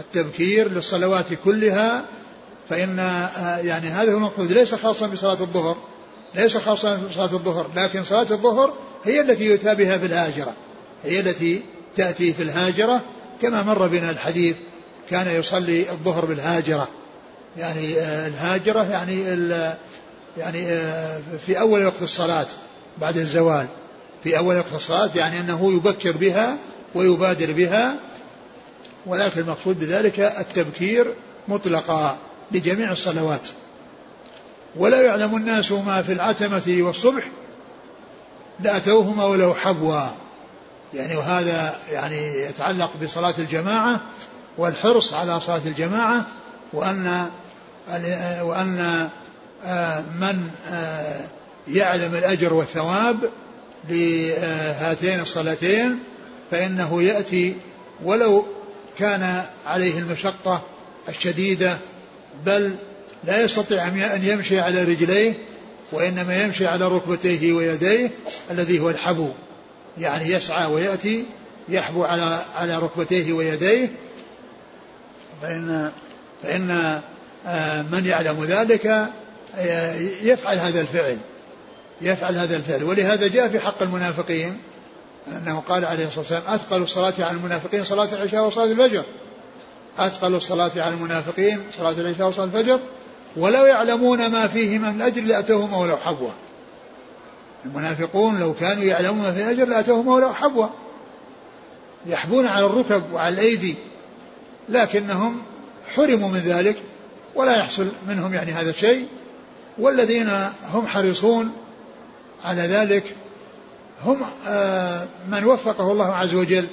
[SPEAKER 2] التبكير للصلوات كلها فإن آه، يعني هذا هو المقصود. ليس خاصا بصلاة الظهر ليس خاصا بصلاة الظهر لكن صلاة الظهر هي التي يؤتى بها في الهاجرة هي التي تأتي في الهاجرة كما مر بنا الحديث كان يصلي الظهر بالهاجرة. يعني آه، الهاجرة يعني يعني آه، في أول وقت الصلاة بعد الزوال. في أول وقت الصلاة يعني أنه يبكر بها ويبادر بها ولكن المقصود بذلك التبكير مطلقا لجميع الصلوات. ولا يعلم الناس ما في العتمة والصبح لأتوهما ولو حبوا. يعني وهذا يعني يتعلق بصلاة الجماعة والحرص على صلاة الجماعة وأن وأن آه، من آه، يعلم الأجر والثواب لهاتين الصلاتين فإنه يأتي ولو كان عليه المشقة الشديدة بل لا يستطيع أن يمشي على رجليه وإنما يمشي على ركبتيه ويديه الذي هو الحبو. يعني يسعى ويأتي يحبو على على ركبتيه ويديه. فإن فإن آه، من يعلم ذلك آه، يفعل هذا الفعل. يفعل هذا الفعل. ولهذا جاء في حق المنافقين أنه قال عليه الصلاة والسلام أثقل الصلاة على المنافقين صلاة العشاء وصلاة الفجر. أثقل الصلاة على المنافقين صلاة العشاء وصلاة الفجر. ولو يعلمون ما فيهما من أجر لأتوهما ولو حبوا المنافقون لو كانوا يعلمون ما في الأجر لأتوهما ولو حبوا يحبون على الركب وعلى الأيدي لكنهم حرموا من ذلك ولا يحصل منهم يعني هذا الشيء. والذين هم حريصون على ذلك هم آه، من وفقه الله عز وجل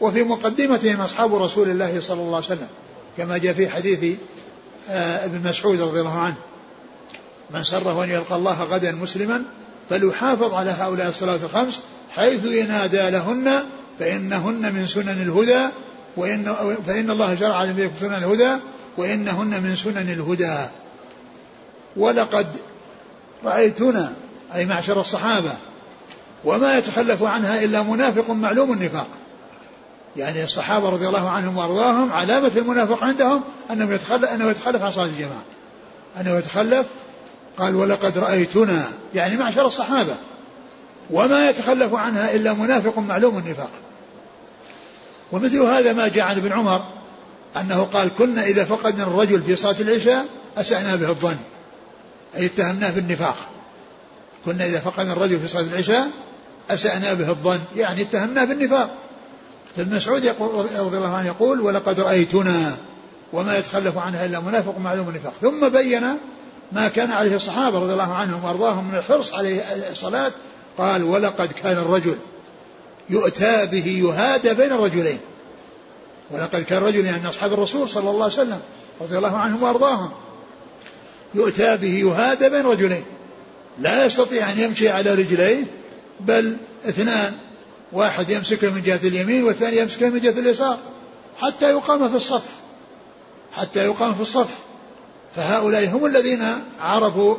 [SPEAKER 2] وفي مقدمتهم أصحاب رسول الله صلى الله عليه وسلم كما جاء في حديث آه، ابن مسعود رضي الله عنه من سره أن يلقى الله غدا مسلما فليحافظ على هؤلاء الصلوات الخمس حيث ينادى لهن فإنهن من سنن الهدى وإن, فإن الله شرع عليكم سنن الهدى وإنهن من سنن الهدى. ولقد رأيتنا أي معشر الصحابة وما يتخلف عنها إلا منافق معلوم النفاق. يعني الصحابة رضي الله عنهم وأرضاهم علامة المنافق عندهم أنه يتخلف, أنه يتخلف عن صلاة الجماعة. أنه يتخلف قال ولقد رأيتنا يعني معشر الصحابة. وما يتخلف عنها إلا منافق معلوم النفاق. ومثل هذا ما جاء عن ابن عمر أنه قال كنا إذا فقدنا الرجل في صلاة العشاء أسأنا به الظن أي اتهمناه بالنفاق. كنا إذا فقدنا الرجل في صلاة العشاء أسأنا به الظن يعني اتهمناه بالنفاق. فابن مسعود رضي الله عنه يقول ولقد رأيتنا وما يتخلف عنها إلا منافق معلوم النفاق. ثم بين ما كان عليه الصحابة رضي الله عنهم وأرضاهم من الحرص عليه الصلاة قال ولقد كان الرجل يؤتى به يهادى بين الرجلين. ولقد كان رجل يعني أصحاب الرسول صلى الله عليه وسلم رضي الله عنهم وأرضاهم يؤتى به يهادى بين رجلين. لا يستطيع أن يمشي على رجليه بل اثنان واحد يمسكه من جهة اليمين والثاني يمسكه من جهة اليسار حتى يقام في الصف حتى يقام في الصف. فهؤلاء هم الذين عرفوا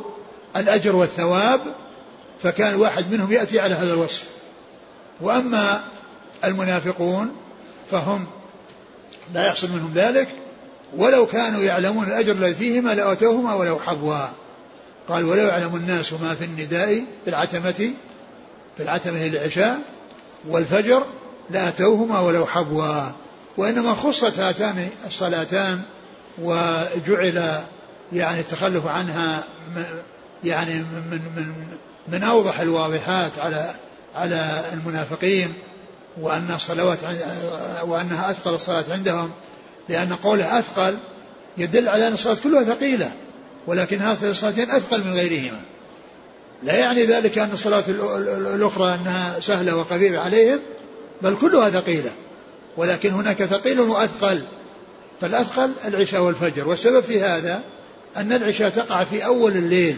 [SPEAKER 2] الأجر والثواب فكان واحد منهم يأتي على هذا الوصف. وأما المنافقون فهم لا يحصل منهم ذلك ولو كانوا يعلمون الأجر الذي فيهما لأتوهما ولو حبوا قال ولو يعلم الناس ما في النداء في العتمة في العتمة العشاء والفجر لأتوهما ولو حبوا وإنما خصت هاتان الصلاتان وجعل يعني التخلف عنها يعني من من من أوضح الواضحات على على المنافقين وأن الصلوات وأنها أثقل الصلاة عندهم لأن قوله أثقل يدل على أن الصلاة كلها ثقيلة ولكن هذه الصلاتين أثقل من غيرهما. لا يعني ذلك أن الصلاة الأخرى أنها سهلة وخفيفة عليهم بل كلها ثقيلة ولكن هناك ثقيل وأثقل. فالأثقل العشاء والفجر والسبب في هذا أن العشاء تقع في أول الليل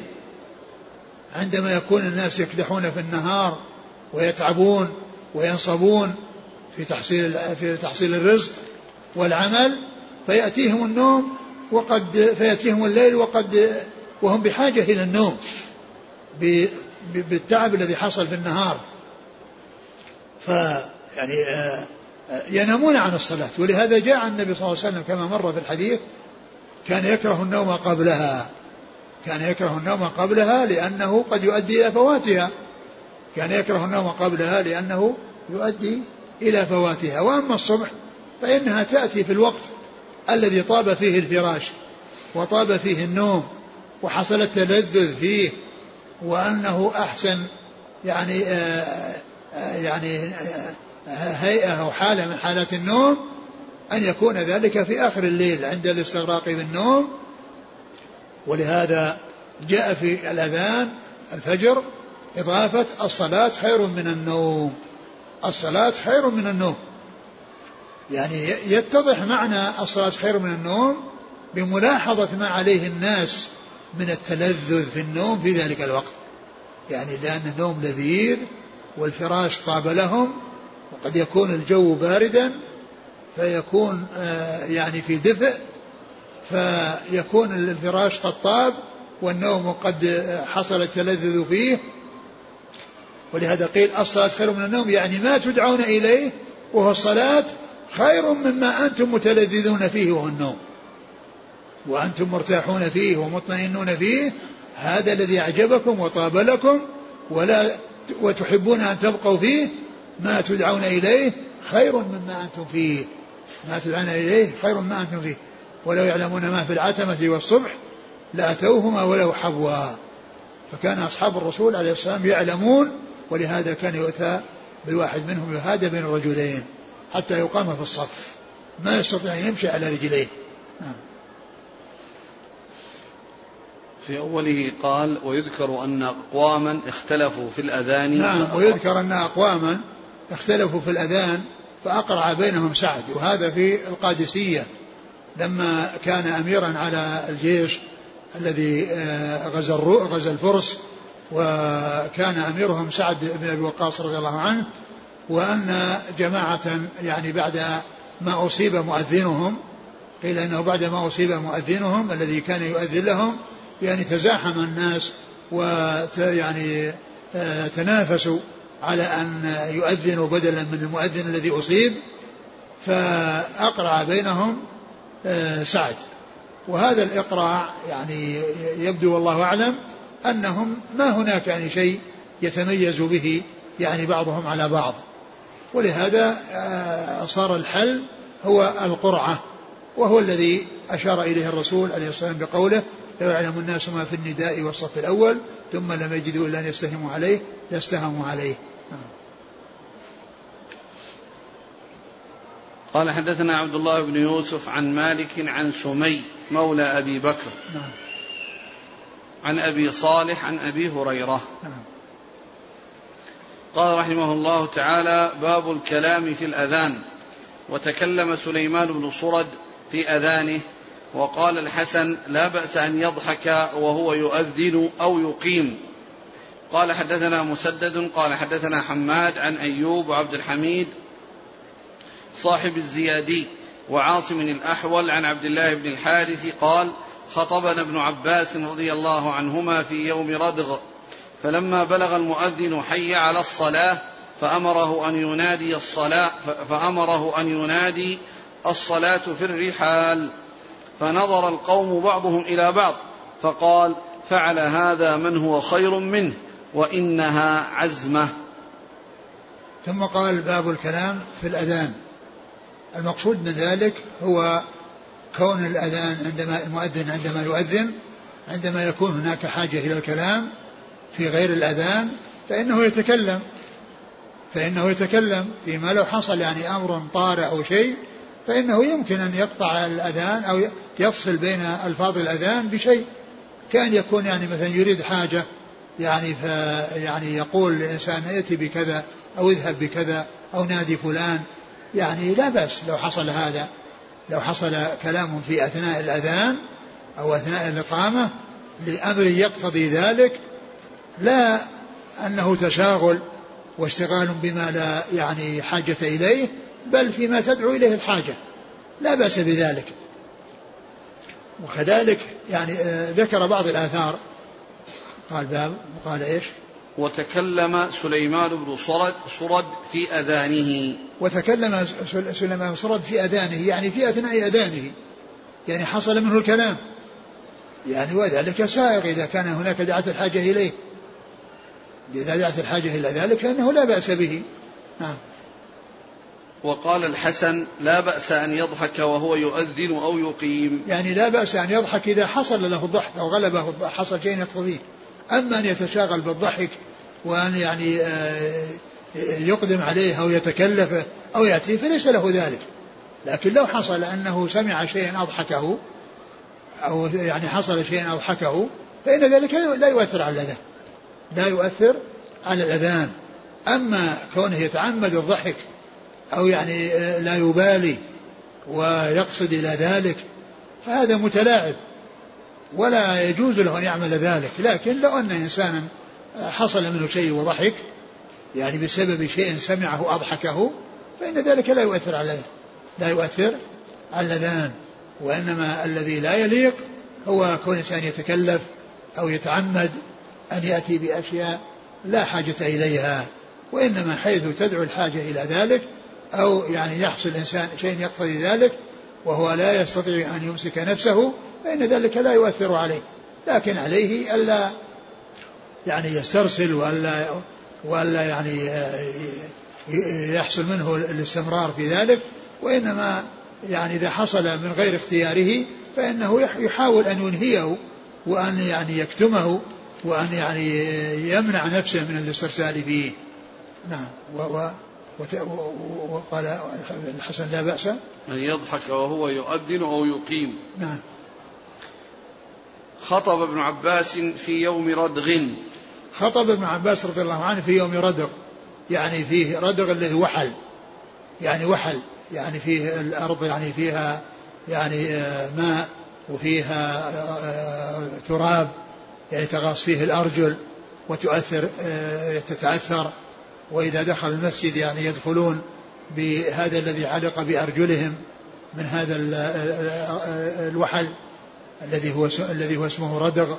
[SPEAKER 2] عندما يكون الناس يكدحون في النهار ويتعبون وينصبون في تحصيل في تحصيل الرزق والعمل فيأتيهم النوم وقد فيأتيهم الليل وقد وهم بحاجة إلى النوم بالتعب الذي حصل في النهار. فيعني آه، آه، ينامون عن الصلاة. ولهذا جاء النبي صلى الله عليه وسلم كما مر في الحديث كان يكره النوم قبلها. كان يكره النوم قبلها لأنه قد يؤدي إلى فواتها. كان يكره النوم قبلها لأنه يؤدي إلى فواتها. وأما الصبح فإنها تأتي في الوقت الذي طاب فيه الفراش وطاب فيه النوم وحصل التلذذ فيه وأنه أحسن يعني آآ آآ يعني هيئة أو حالة من حالات النوم أن يكون ذلك في آخر الليل عند الاستغراق بالنوم. ولهذا جاء في الأذان الفجر إضافة الصلاة خير من النوم. الصلاة خير من النوم. يعني يتضح معنى الصلاة خير من النوم بملاحظة ما عليه الناس من التلذذ في النوم في ذلك الوقت. يعني لأن النوم لذيذ والفراش طاب لهم وقد يكون الجو باردا فيكون آه، يعني في دفء فيكون الفراش قد طاب والنوم قد حصل التلذذ فيه. ولهذا قيل الصلاة خير من النوم يعني ما تدعون إليه وهو الصلاة خير مما أنتم متلذذون فيه وهو النوم. وأنتم مرتاحون فيه ومطمئنون فيه هذا الذي أعجبكم وطاب لكم ولا وتحبون أن تبقوا فيه ما تدعون إليه خير مما أنتم فيه. ما تدعون إليه خير مما أنتم فيه. ولو يعلمون ما في العتمة والصبح لأتوهما ولو حبوا فكان أصحاب الرسول عليه السلام يعلمون ولهذا كان يؤتى بالواحد منهم يهادى بين الرجلين حتى يقام في الصف. ما يستطيع أن يمشي على رجليه. نعم.
[SPEAKER 1] في أوله قال ويذكر أن أقواما اختلفوا في الأذان.
[SPEAKER 2] نعم ويذكر أن أقواما اختلفوا في الأذان فأقرع بينهم سعد. وهذا في القادسية لما كان أميرا على الجيش الذي آه، غزا غزا الفرس وكان أميرهم سعد بن أبي وقاص رضي الله عنه وأن جماعة يعني بعد ما أصيب مؤذنهم قيل إنه بعد ما أصيب مؤذنهم الذي كان يؤذن لهم يعني تزاحم الناس ويعني آه، تنافسوا. على أن يؤذنوا بدلا من المؤذن الذي أصيب فأقرع بينهم آه، سعد. وهذا الإقراع يعني يبدو والله أعلم أنهم ما هناك يعني شيء يتميز به يعني بعضهم على بعض. ولهذا آه، صار الحل هو القرعة وهو الذي أشار إليه الرسول عليه الصلاة والسلام بقوله لو يعلم الناس ما في النداء والصف الأول ثم لم يجدوا إلا أن يستهموا عليه لاستهموا عليه.
[SPEAKER 1] قال حدثنا عبد الله بن يوسف عن مالك عن سمي مولى أبي بكر. نعم. عن أبي صالح عن أبي هريرة. نعم. قال رحمه الله تعالى باب الكلام في الأذان. وتكلم سليمان بن صرد في أذانه وقال الحسن لا بأس أن يضحك وهو يؤذن أو يقيم. قال حدثنا مسدد قال حدثنا حماد عن أيوب وعبد الحميد صاحب الزيادي وعاصم الأحول عن عبد الله بن الحارث قال خطبنا ابن عباس رضي الله عنهما في يوم ردغ فلما بلغ المؤذن حي على الصلاة فأمره أن ينادي الصلاة فأمره أن ينادي الصلاة في الرحال. فنظر القوم بعضهم إلى بعض فقال فعل هذا من هو خير منه وإنها عزمة.
[SPEAKER 2] ثم قال باب الكلام في الأذان. المقصود من ذلك هو كون الأذان عندما المؤذن عندما يؤذن عندما يكون هناك حاجة إلى الكلام في غير الأذان فإنه يتكلم فإنه يتكلم فيما لو حصل يعني أمر طارئ أو شيء فإنه يمكن أن يقطع الأذان أو يفصل بين ألفاظ الأذان بشيء كأن يكون يعني مثلا يريد حاجة يعني ف يعني يقول الإنسان ائتي بكذا أو اذهب بكذا أو نادي فلان. يعني لا بأس لو حصل هذا لو حصل كلام في أثناء الأذان أو أثناء الإقامة لأمر يقتضي ذلك لا أنه تشاغل واشتغال بما لا يعني حاجة إليه بل فيما تدعو إليه الحاجة. لا بأس بذلك. وكذلك يعني آه، ذكر بعض الآثار. قال باب قال إيش؟
[SPEAKER 1] وتكلم سليمان بن صرد صرد في أذانه.
[SPEAKER 2] وتكلم سليمان بن صرد في أذانه يعني في أثناء أذانه. يعني حصل منه الكلام. يعني وذلك سائغ إذا كان هناك دعت الحاجة إليه. إذا دعت الحاجة إلى ذلك فإنه لا بأس به. نعم.
[SPEAKER 1] وقال الحسن لا بأس أن يضحك وهو يؤذن أو يقيم.
[SPEAKER 2] يعني لا بأس أن يضحك إذا حصل له الضحك أو غلبه الضحك حصل شيء يقتضيه. أما أن يتشاغل بالضحك وأن يعني آه، يقدم عليه أو يتكلفه أو يأتيه فليس له ذلك. لكن لو حصل أنه سمع شيئا أضحكه أو يعني حصل شيئا أضحكه فإن ذلك لا يؤثر على الأذان. لا يؤثر على الأذان. أما كونه يتعمد الضحك أو يعني لا يبالي ويقصد إلى ذلك فهذا متلاعب. ولا يجوز له أن يعمل ذلك. لكن لو أن إنسانا حصل منه شيء وضحك يعني بسبب شيء سمعه أضحكه فإن ذلك لا يؤثر على لا يؤثر على الأذان. وإنما الذي لا يليق هو كون الإنسان يتكلف أو يتعمد أن يأتي بأشياء لا حاجة إليها. وإنما حيث تدعو الحاجة إلى ذلك أو يعني يحصل الإنسان شيء يقتضي ذلك وهو لا يستطيع أن يمسك نفسه فإن ذلك لا يؤثر عليه. لكن عليه ألا يعني يسترسل وألا وألا يعني يحصل منه الاستمرار في ذلك وإنما يعني إذا حصل من غير اختياره فإنه يحاول أن ينهيه وأن يعني يكتمه وأن يعني يمنع نفسه من الاسترسال فيه. نعم. و وقال الحسن لا بأس.
[SPEAKER 1] أن يضحك وهو يؤذن أو يقيم.
[SPEAKER 2] نعم.
[SPEAKER 1] خطب ابن عباس في يوم ردغ
[SPEAKER 2] خطب ابن عباس رضي الله عنه في يوم ردغ يعني فيه ردغ الذي وحل. يعني وحل. يعني فيه الأرض يعني فيها يعني آه، ماء وفيها آه، تراب. يعني تغاص فيه الأرجل وتؤثر آه، تتأثر وإذا دخل المسجد يعني يدخلون بهذا الذي علق بأرجلهم من هذا الوحل الذي هو الذي هو اسمه ردغ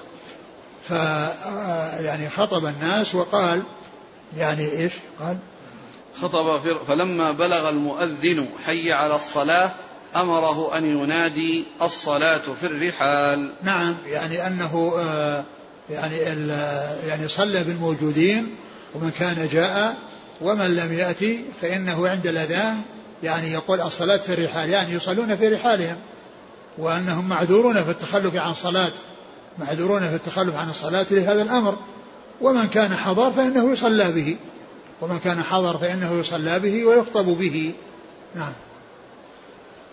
[SPEAKER 2] ف يعني خطب الناس وقال يعني إيش؟ قال
[SPEAKER 1] خطب فلما بلغ المؤذن حي على الصلاة أمره أن ينادي الصلاة في الرحال.
[SPEAKER 2] نعم يعني أنه آه، يعني يعني صلى بالموجودين ومن كان جاء ومن لم يأتي فإنه عند الأذان يعني يقول الصلاة في الرحال يعني يصلون في رحالهم وأنهم معذورون في التخلف عن صلاة معذورون في التخلف عن الصلاة لهذا الأمر. ومن كان حضر فإنه يصلى به ومن كان حضر فإنه يصلى به ويخطب به. نعم.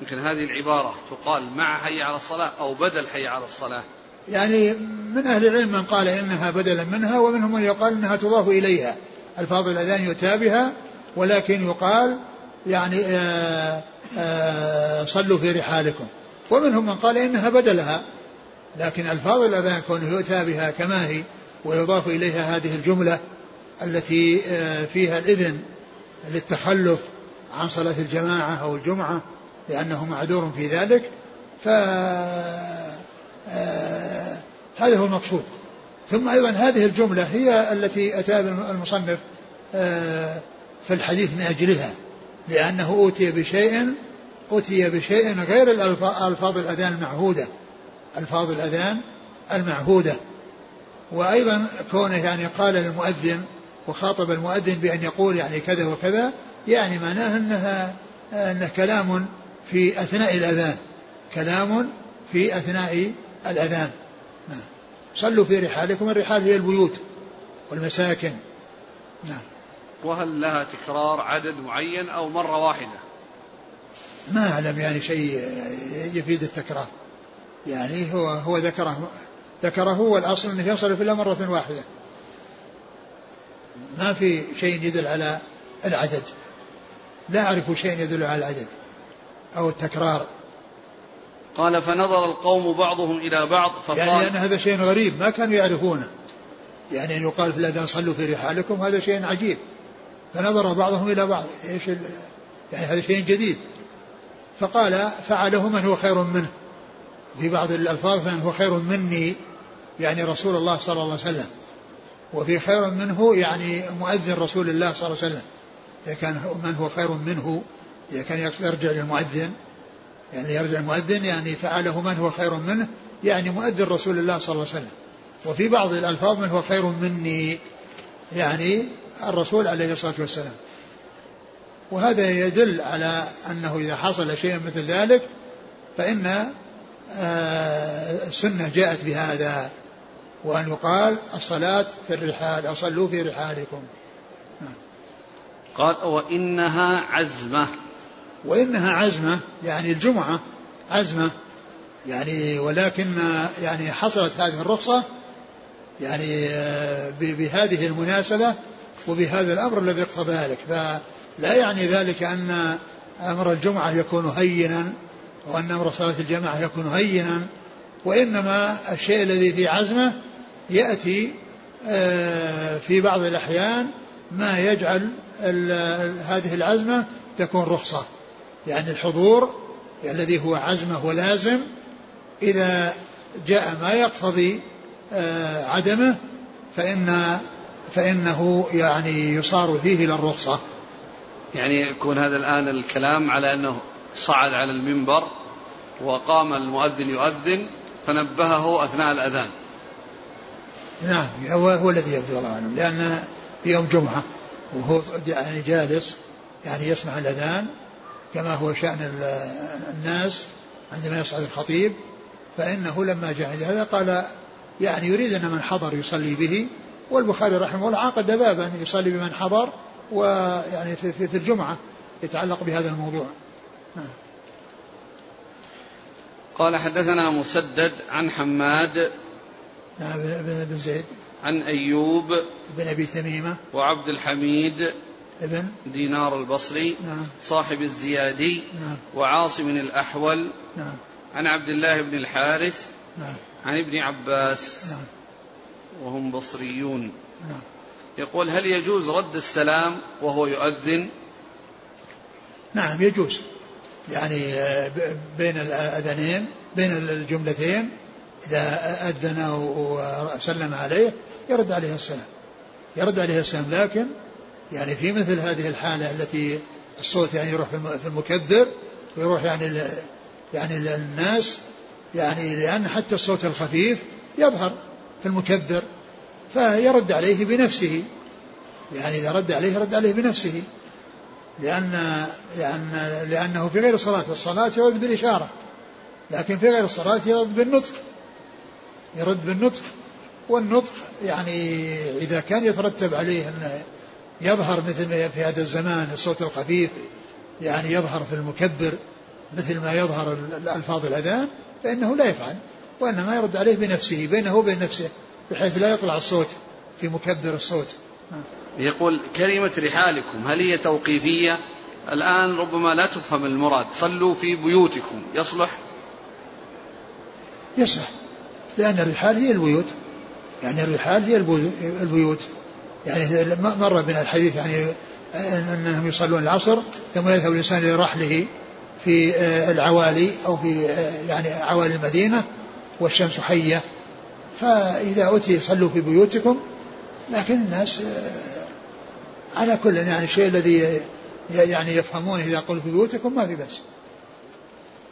[SPEAKER 1] يمكن هذه العبارة تقال مع حي على الصلاة أو بدل حي على الصلاة؟
[SPEAKER 2] يعني من أهل العلم من قال إنها بدلا منها ومنهم من يقال إنها تضاف إليها. ألفاظ الأذان يؤتى بها ولكن يقال يعني آآ آه، آآ آه، صلوا في رحالكم. ومنهم من قال إنها بدلها. لكن ألفاظ الأذان كونه يؤتى بها كما هي ويضاف إليها هذه الجملة التي آه، فيها الإذن للتخلف عن صلاة الجماعة أو الجمعة لأنه معذور في ذلك. ف هذا هو المقصود. ثم أيضا هذه الجملة هي التي أتى المصنف آه، في الحديث من أجلها لأنه أوتي بشيء أوتي بشيء غير ألفاظ الأذان المعهودة ألفاظ الأذان المعهودة. وأيضا كونه يعني قال للمؤذن وخاطب المؤذن بأن يقول يعني كذا وكذا يعني معناه أنها أنه كلام في أثناء الأذان كلام في أثناء الأذان. صلوا في رحالكم الرحال هي البيوت والمساكن. نعم.
[SPEAKER 1] وهل لها تكرار عدد معين أو مرة واحدة؟
[SPEAKER 2] ما أعلم يعني شيء يفيد التكرار. يعني هو هو ذكره ذكره والأصل أنه ينصرف إلا مرة واحدة. ما في شيء يدل على العدد. لا أعرف شيء يدل على العدد أو التكرار.
[SPEAKER 1] قال فنظر القوم بعضهم إلى بعض فقال
[SPEAKER 2] يعني أن هذا شيء غريب ما كانوا يعرفونه. يعني أن يقال في الأذان صلوا في رحالكم هذا شيء عجيب. فنظر بعضهم إلى بعض. إيش يعني هذا شيء جديد. فقال فعله من هو خير منه. في بعض الألفاظ من هو خير مني يعني رسول الله صلى الله عليه وسلم. وفي خير منه يعني مؤذن رسول الله صلى الله عليه وسلم. إذا كان من هو خير منه إذا كان يرجع للمؤذن يعني يرجع المؤذن يعني فعله من هو خير منه؟ يعني مؤذن رسول الله صلى الله عليه وسلم. وفي بعض الألفاظ من هو خير مني؟ يعني الرسول عليه الصلاة والسلام. وهذا يدل على أنه إذا حصل شيء مثل ذلك فإن آه، السنة جاءت بهذا وأن يقال الصلاة في الرحال أو صلوا في رحالكم.
[SPEAKER 1] نعم. قال وإنها عزمة.
[SPEAKER 2] وإنها عزمة يعني الجمعة عزمة يعني ولكن يعني حصلت هذه الرخصة يعني آه، بهذه المناسبة وبهذا الأمر الذي اقتضى ذلك. فلا يعني ذلك أن أمر الجمعة يكون هينا وأن أمر صلاة الجماعة يكون هينا وإنما الشيء الذي في عزمة يأتي آه، في بعض الأحيان ما يجعل هذه العزمة تكون رخصة. يعني الحضور الذي هو عزمه ولازم إذا جاء ما يقتضي آه، عدمه فإن فإنه يعني يصار فيه إلى الرخصة.
[SPEAKER 1] يعني يكون هذا الآن الكلام على أنه صعد على المنبر وقام المؤذن يؤذن فنبهه أثناء الأذان.
[SPEAKER 2] نعم هو هو الذي يبدو الله أعلم لأن في يوم جمعة وهو يعني جالس يعني يسمع الأذان كما هو شأن الناس عندما يصعد الخطيب فإنه لما جاء عند هذا قال يعني يريد أن من حضر يصلي به والبخاري رحمه الله عقد بابا يصلي بمن حضر ويعني في, في, في الجمعة يتعلق بهذا الموضوع. نعم.
[SPEAKER 1] قال حدثنا مسدد عن حماد
[SPEAKER 2] نعم بن زيد.
[SPEAKER 1] عن أيوب
[SPEAKER 2] بن أبي تميمة.
[SPEAKER 1] وعبد الحميد
[SPEAKER 2] ابن
[SPEAKER 1] دينار البصري
[SPEAKER 2] نعم.
[SPEAKER 1] صاحب الزيادي
[SPEAKER 2] نعم.
[SPEAKER 1] وعاصم الأحول.
[SPEAKER 2] نعم.
[SPEAKER 1] عن عبد الله بن الحارث
[SPEAKER 2] نعم.
[SPEAKER 1] عن ابن عباس.
[SPEAKER 2] نعم.
[SPEAKER 1] وهم بصريون. نعم. يقول هل يجوز رد السلام وهو يؤذن؟
[SPEAKER 2] نعم يجوز. يعني آه، بين الأذانين بين الجملتين إذا أذن وسلم عليه يرد عليه السلام. يرد عليه السلام لكن يعني في مثل هذه الحالة التي الصوت يعني يروح في المكبر ويروح يعني يعني الناس يعني لأن حتى الصوت الخفيف يظهر في المكبر فيرد عليه بنفسه. يعني إذا رد عليه رد عليه بنفسه. لأن لأن لأنه في غير الصلاة الصلاة يرد بالإشارة لكن في غير الصلاة يرد بالنطق. يرد بالنطق والنطق يعني إذا كان يترتب عليه أن يظهر مثل ما في هذا الزمان الصوت الخفيف يعني يظهر في المكبر مثل ما يظهر الألفاظ الأذان فإنه لا يفعل وإنما يرد عليه بنفسه بينه وبين نفسه بحيث لا يطلع الصوت في مكبر الصوت.
[SPEAKER 1] يقول كلمة رحالكم هل هي توقيفية؟ الآن ربما لا تفهم المراد. صلوا في بيوتكم. يصلح؟
[SPEAKER 2] يصلح لأن الرحال هي البيوت يعني الرحال هي البيوت. يعني مر بنا الحديث يعني أنهم يصلون العصر ثم يذهب الإنسان لرحله في آه، العوالي أو في آه، يعني عوالي المدينة والشمس حية فإذا أتي صلوا في بيوتكم لكن الناس آه، على كل يعني الشيء الذي يعني يفهمونه إذا قلوا في بيوتكم ما في بأس.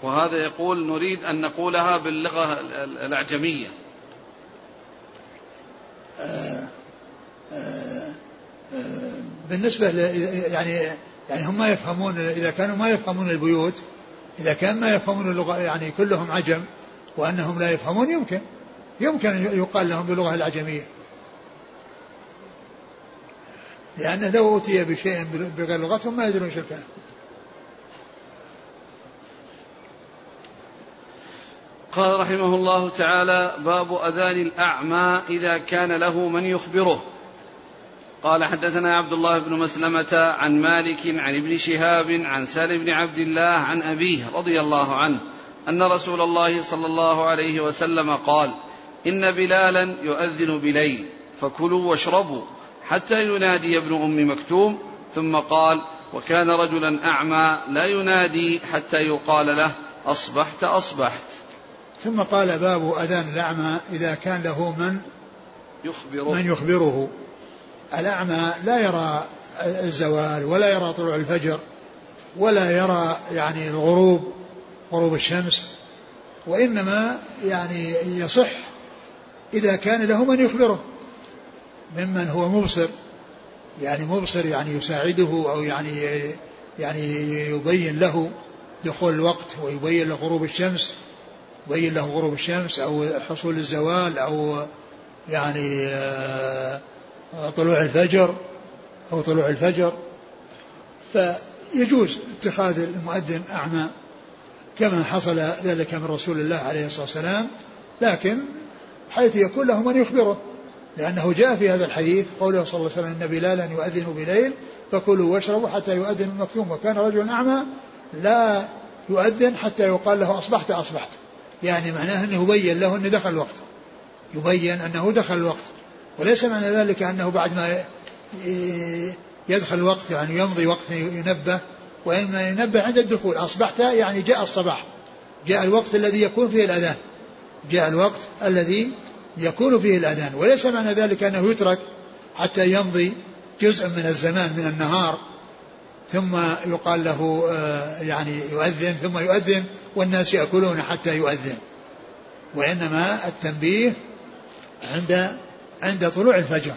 [SPEAKER 1] وهذا يقول نريد أن نقولها باللغة الأعجمية.
[SPEAKER 2] بالنسبة يعني يعني هم ما يفهمون إذا كانوا ما يفهمون البيوت إذا كان ما يفهمون اللغة يعني كلهم عجم وأنهم لا يفهمون يمكن. يمكن يقال لهم باللغة العجمية. لأنه لو أوتي بشيء بغير لغتهم ما يدرون شو كان
[SPEAKER 1] قال رحمه الله تعالى باب أذان الأعمى إذا كان له من يخبره. قال حدثنا عبد الله بن مسلمة عن مالك عن ابن شهاب عن سالم بن عبد الله عن أبيه رضي الله عنه أن رسول الله صلى الله عليه وسلم قال إن بلالا يؤذن بليل فكلوا واشربوا حتى ينادي ابن أم مكتوم ثم قال وكان رجلا أعمى لا ينادي حتى يقال له أصبحت أصبحت.
[SPEAKER 2] ثم قال باب أذان الأعمى إذا كان له من؟ يخبره. من يخبره. الأعمى لا يرى الزوال ولا يرى طلوع الفجر ولا يرى يعني الغروب غروب الشمس وإنما يعني يصح إذا كان له من يخبره ممن هو مبصر يعني مبصر يعني يساعده أو يعني يعني يبين له دخول الوقت ويبين له غروب الشمس يبين له غروب الشمس أو حصول الزوال أو يعني آه طلوع الفجر أو طلوع الفجر فيجوز اتخاذ المؤذن أعمى كما حصل ذلك من رسول الله عليه الصلاة والسلام لكن حيث يكون له من يخبره لأنه جاء في هذا الحديث قوله صلى الله عليه وسلم إن بلالا يؤذن بليل فكلوا واشربوا حتى يؤذن المكتوم وكان رجل أعمى لا يؤذن حتى يقال له أصبحت أصبحت. يعني معناه أنه يبين له أنه دخل الوقت يبين أنه دخل الوقت. وليس معنى ذلك أنه بعد ما يدخل الوقت يعني يمضي وقت ينبه وإنما ينبه عند الدخول. أصبحت يعني جاء الصباح جاء الوقت الذي يكون فيه الأذان. جاء الوقت الذي يكون فيه الأذان. وليس معنى ذلك أنه يترك حتى يمضي جزء من الزمان من النهار ثم يقال له آه، يعني يؤذن ثم يؤذن والناس يأكلون حتى يؤذن. وإنما التنبيه عند عند طلوع الفجر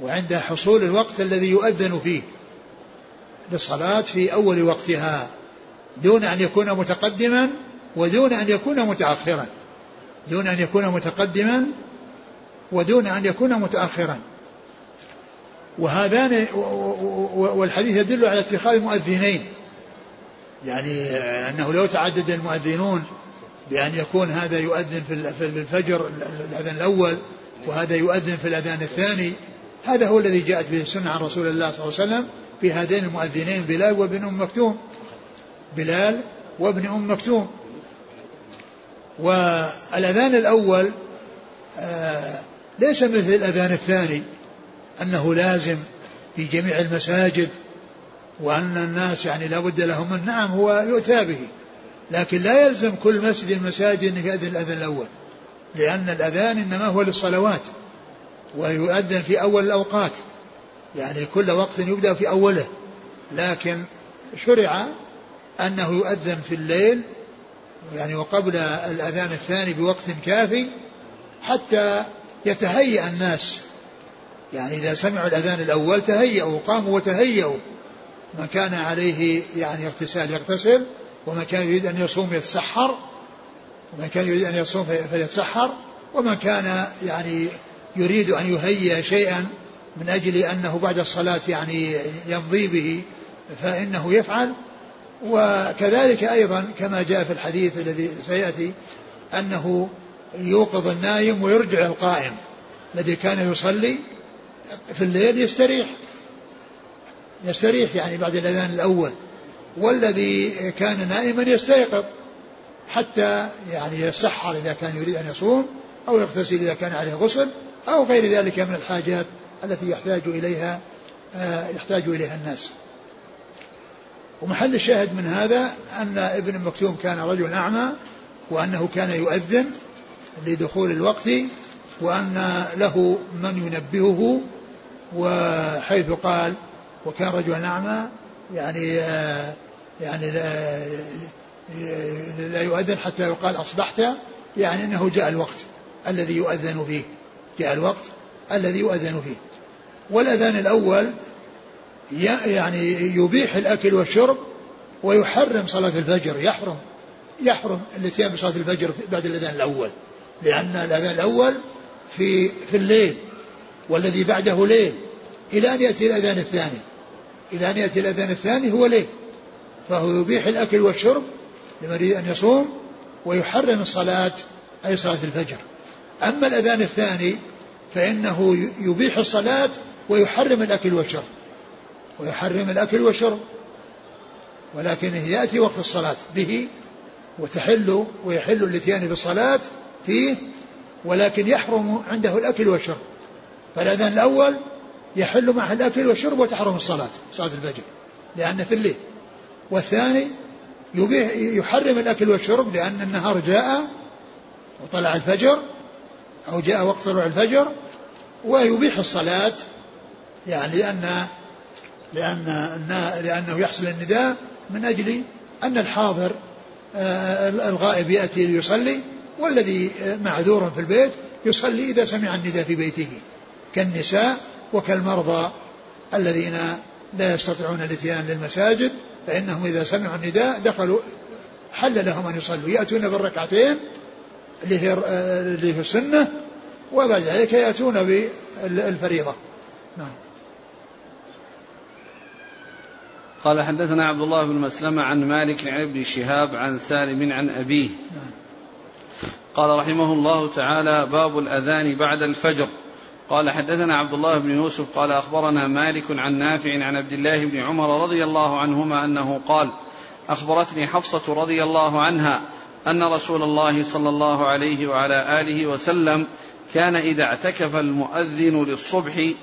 [SPEAKER 2] وعند حصول الوقت الذي يؤذن فيه للصلاة في أول وقتها دون أن يكون متقدما ودون أن يكون متأخرا دون أن يكون متقدما ودون أن يكون متأخرا. وهذان والحديث يدل على اتخاذ مؤذنين يعني أنه لو تعدد المؤذنون بأن يكون هذا يؤذن في الفجر الأذان الأول وهذا يؤذن في الأذان الثاني. هذا هو الذي جاءت به السنة عن رسول الله صلى الله عليه وسلم في هذين المؤذنين بلال وابن أم مكتوم. بلال وابن أم مكتوم. والأذان الأول آه ليس مثل الأذان الثاني أنه لازم في جميع المساجد وأن الناس يعني لا بد لهم نعم هو يؤتى به. لكن لا يلزم كل مسجد المساجد أن يأذن الأذان الأول. لأن الأذان إنما هو للصلوات ويؤذن في أول الأوقات يعني كل وقت يبدأ في أوله لكن شرع أنه يؤذن في الليل يعني وقبل الأذان الثاني بوقت كافي حتى يتهيأ الناس يعني إذا سمعوا الأذان الأول تهيأوا قاموا وتهيأوا من كان عليه يعني اغتسال يغتسل ومن كان يريد أن يصوم يتسحر ومن كان يريد أن يصوم فليتسحر ومن كان يعني يريد أن يهيئ شيئا من أجل أنه بعد الصلاة يعني يمضي به فإنه يفعل. وكذلك أيضا كما جاء في الحديث الذي سيأتي أنه يوقظ النايم ويرجع القائم الذي كان يصلي في الليل يستريح يستريح يعني بعد الأذان الأول والذي كان نائما يستيقظ. حتى يعني يسحر إذا كان يريد أن يصوم أو يغتسل إذا كان عليه غسل أو غير ذلك من الحاجات التي يحتاج إليها آه، يحتاج إليها الناس. ومحل الشاهد من هذا أن ابن مكتوم كان رجل أعمى وأنه كان يؤذن لدخول الوقت وأن له من ينبهه وحيث قال وكان رجلا أعمى يعني آه، يعني لا, يؤذن حتى يقال أصبحت يعني أنه جاء الوقت الذي يؤذن فيه. جاء الوقت الذي يؤذن فيه. والأذان الأول يعني يبيح الأكل والشرب ويحرم صلاة الفجر يحرم يحرم الاتيان بصلاة الفجر بعد الأذان الأول. لأن الأذان الأول في في الليل والذي بعده ليل. إلى أن يأتي الأذان الثاني. إلى أن يأتي الأذان الثاني هو ليل. فهو يبيح الأكل والشرب لمن يريد أن يصوم ويحرم الصلاة أي صلاة الفجر. أما الأذان الثاني فإنه يبيح الصلاة ويحرم الأكل والشرب. ويحرم الأكل والشرب. ولكن يأتي وقت الصلاة به وتحل ويحل الاتيان بالصلاة فيه ولكن يحرم عنده الأكل والشرب. فالأذان الأول يحل معه الأكل والشرب وتحرم الصلاة صلاة الفجر لأن في الليل. والثاني يبيح يحرم الأكل والشرب لأن النهار جاء وطلع الفجر أو جاء وقت طلوع الفجر ويبيح الصلاة. يعني لأن لأن لأنه يحصل النداء من أجل أن الحاضر آه، الغائب يأتي ليصلي والذي معذور في البيت يصلي إذا سمع النداء في بيته كالنساء وكالمرضى الذين لا يستطيعون الاتيان للمساجد. فإنهم إذا سمعوا النداء دخلوا حل لهم أن يصلوا. يأتون بالركعتين اللي هي اللي هي السنة وبعد ذلك يأتون بالفريضة نعم.
[SPEAKER 1] قال حدثنا عبد الله بن مسلمة عن مالك عن ابن شهاب عن سالم عن أبيه. نعم. قال رحمه الله تعالى باب الأذان بعد الفجر. قال حدثنا عبد الله بن يوسف قال أخبرنا مالك عن نافع عن عبد الله بن عمر رضي الله عنهما أنه قال أخبرتني حفصة رضي الله عنها أن رسول الله صلى الله عليه وعلى آله وسلم كان إذا اعتكف المؤذن للصبح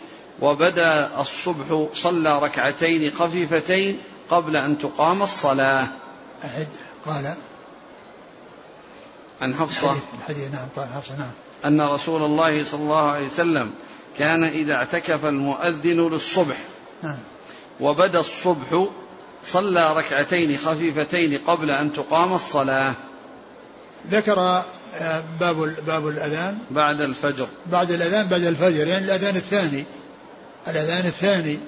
[SPEAKER 1] وبدأ الصبح صلى ركعتين خفيفتين قبل أن تقام الصلاة.
[SPEAKER 2] أعد قال
[SPEAKER 1] عن حفصة.
[SPEAKER 2] الحديث نعم قال حفصة نعم.
[SPEAKER 1] أن رسول الله صلى الله عليه وسلم كان إذا اعتكف المؤذن للصبح. وبدأ الصبح صلى ركعتين خفيفتين قبل أن تقام الصلاة.
[SPEAKER 2] ذكر آه، باب باب الأذان.
[SPEAKER 1] بعد الفجر.
[SPEAKER 2] بعد الأذان بعد الفجر يعني الأذان الثاني. الأذان الثاني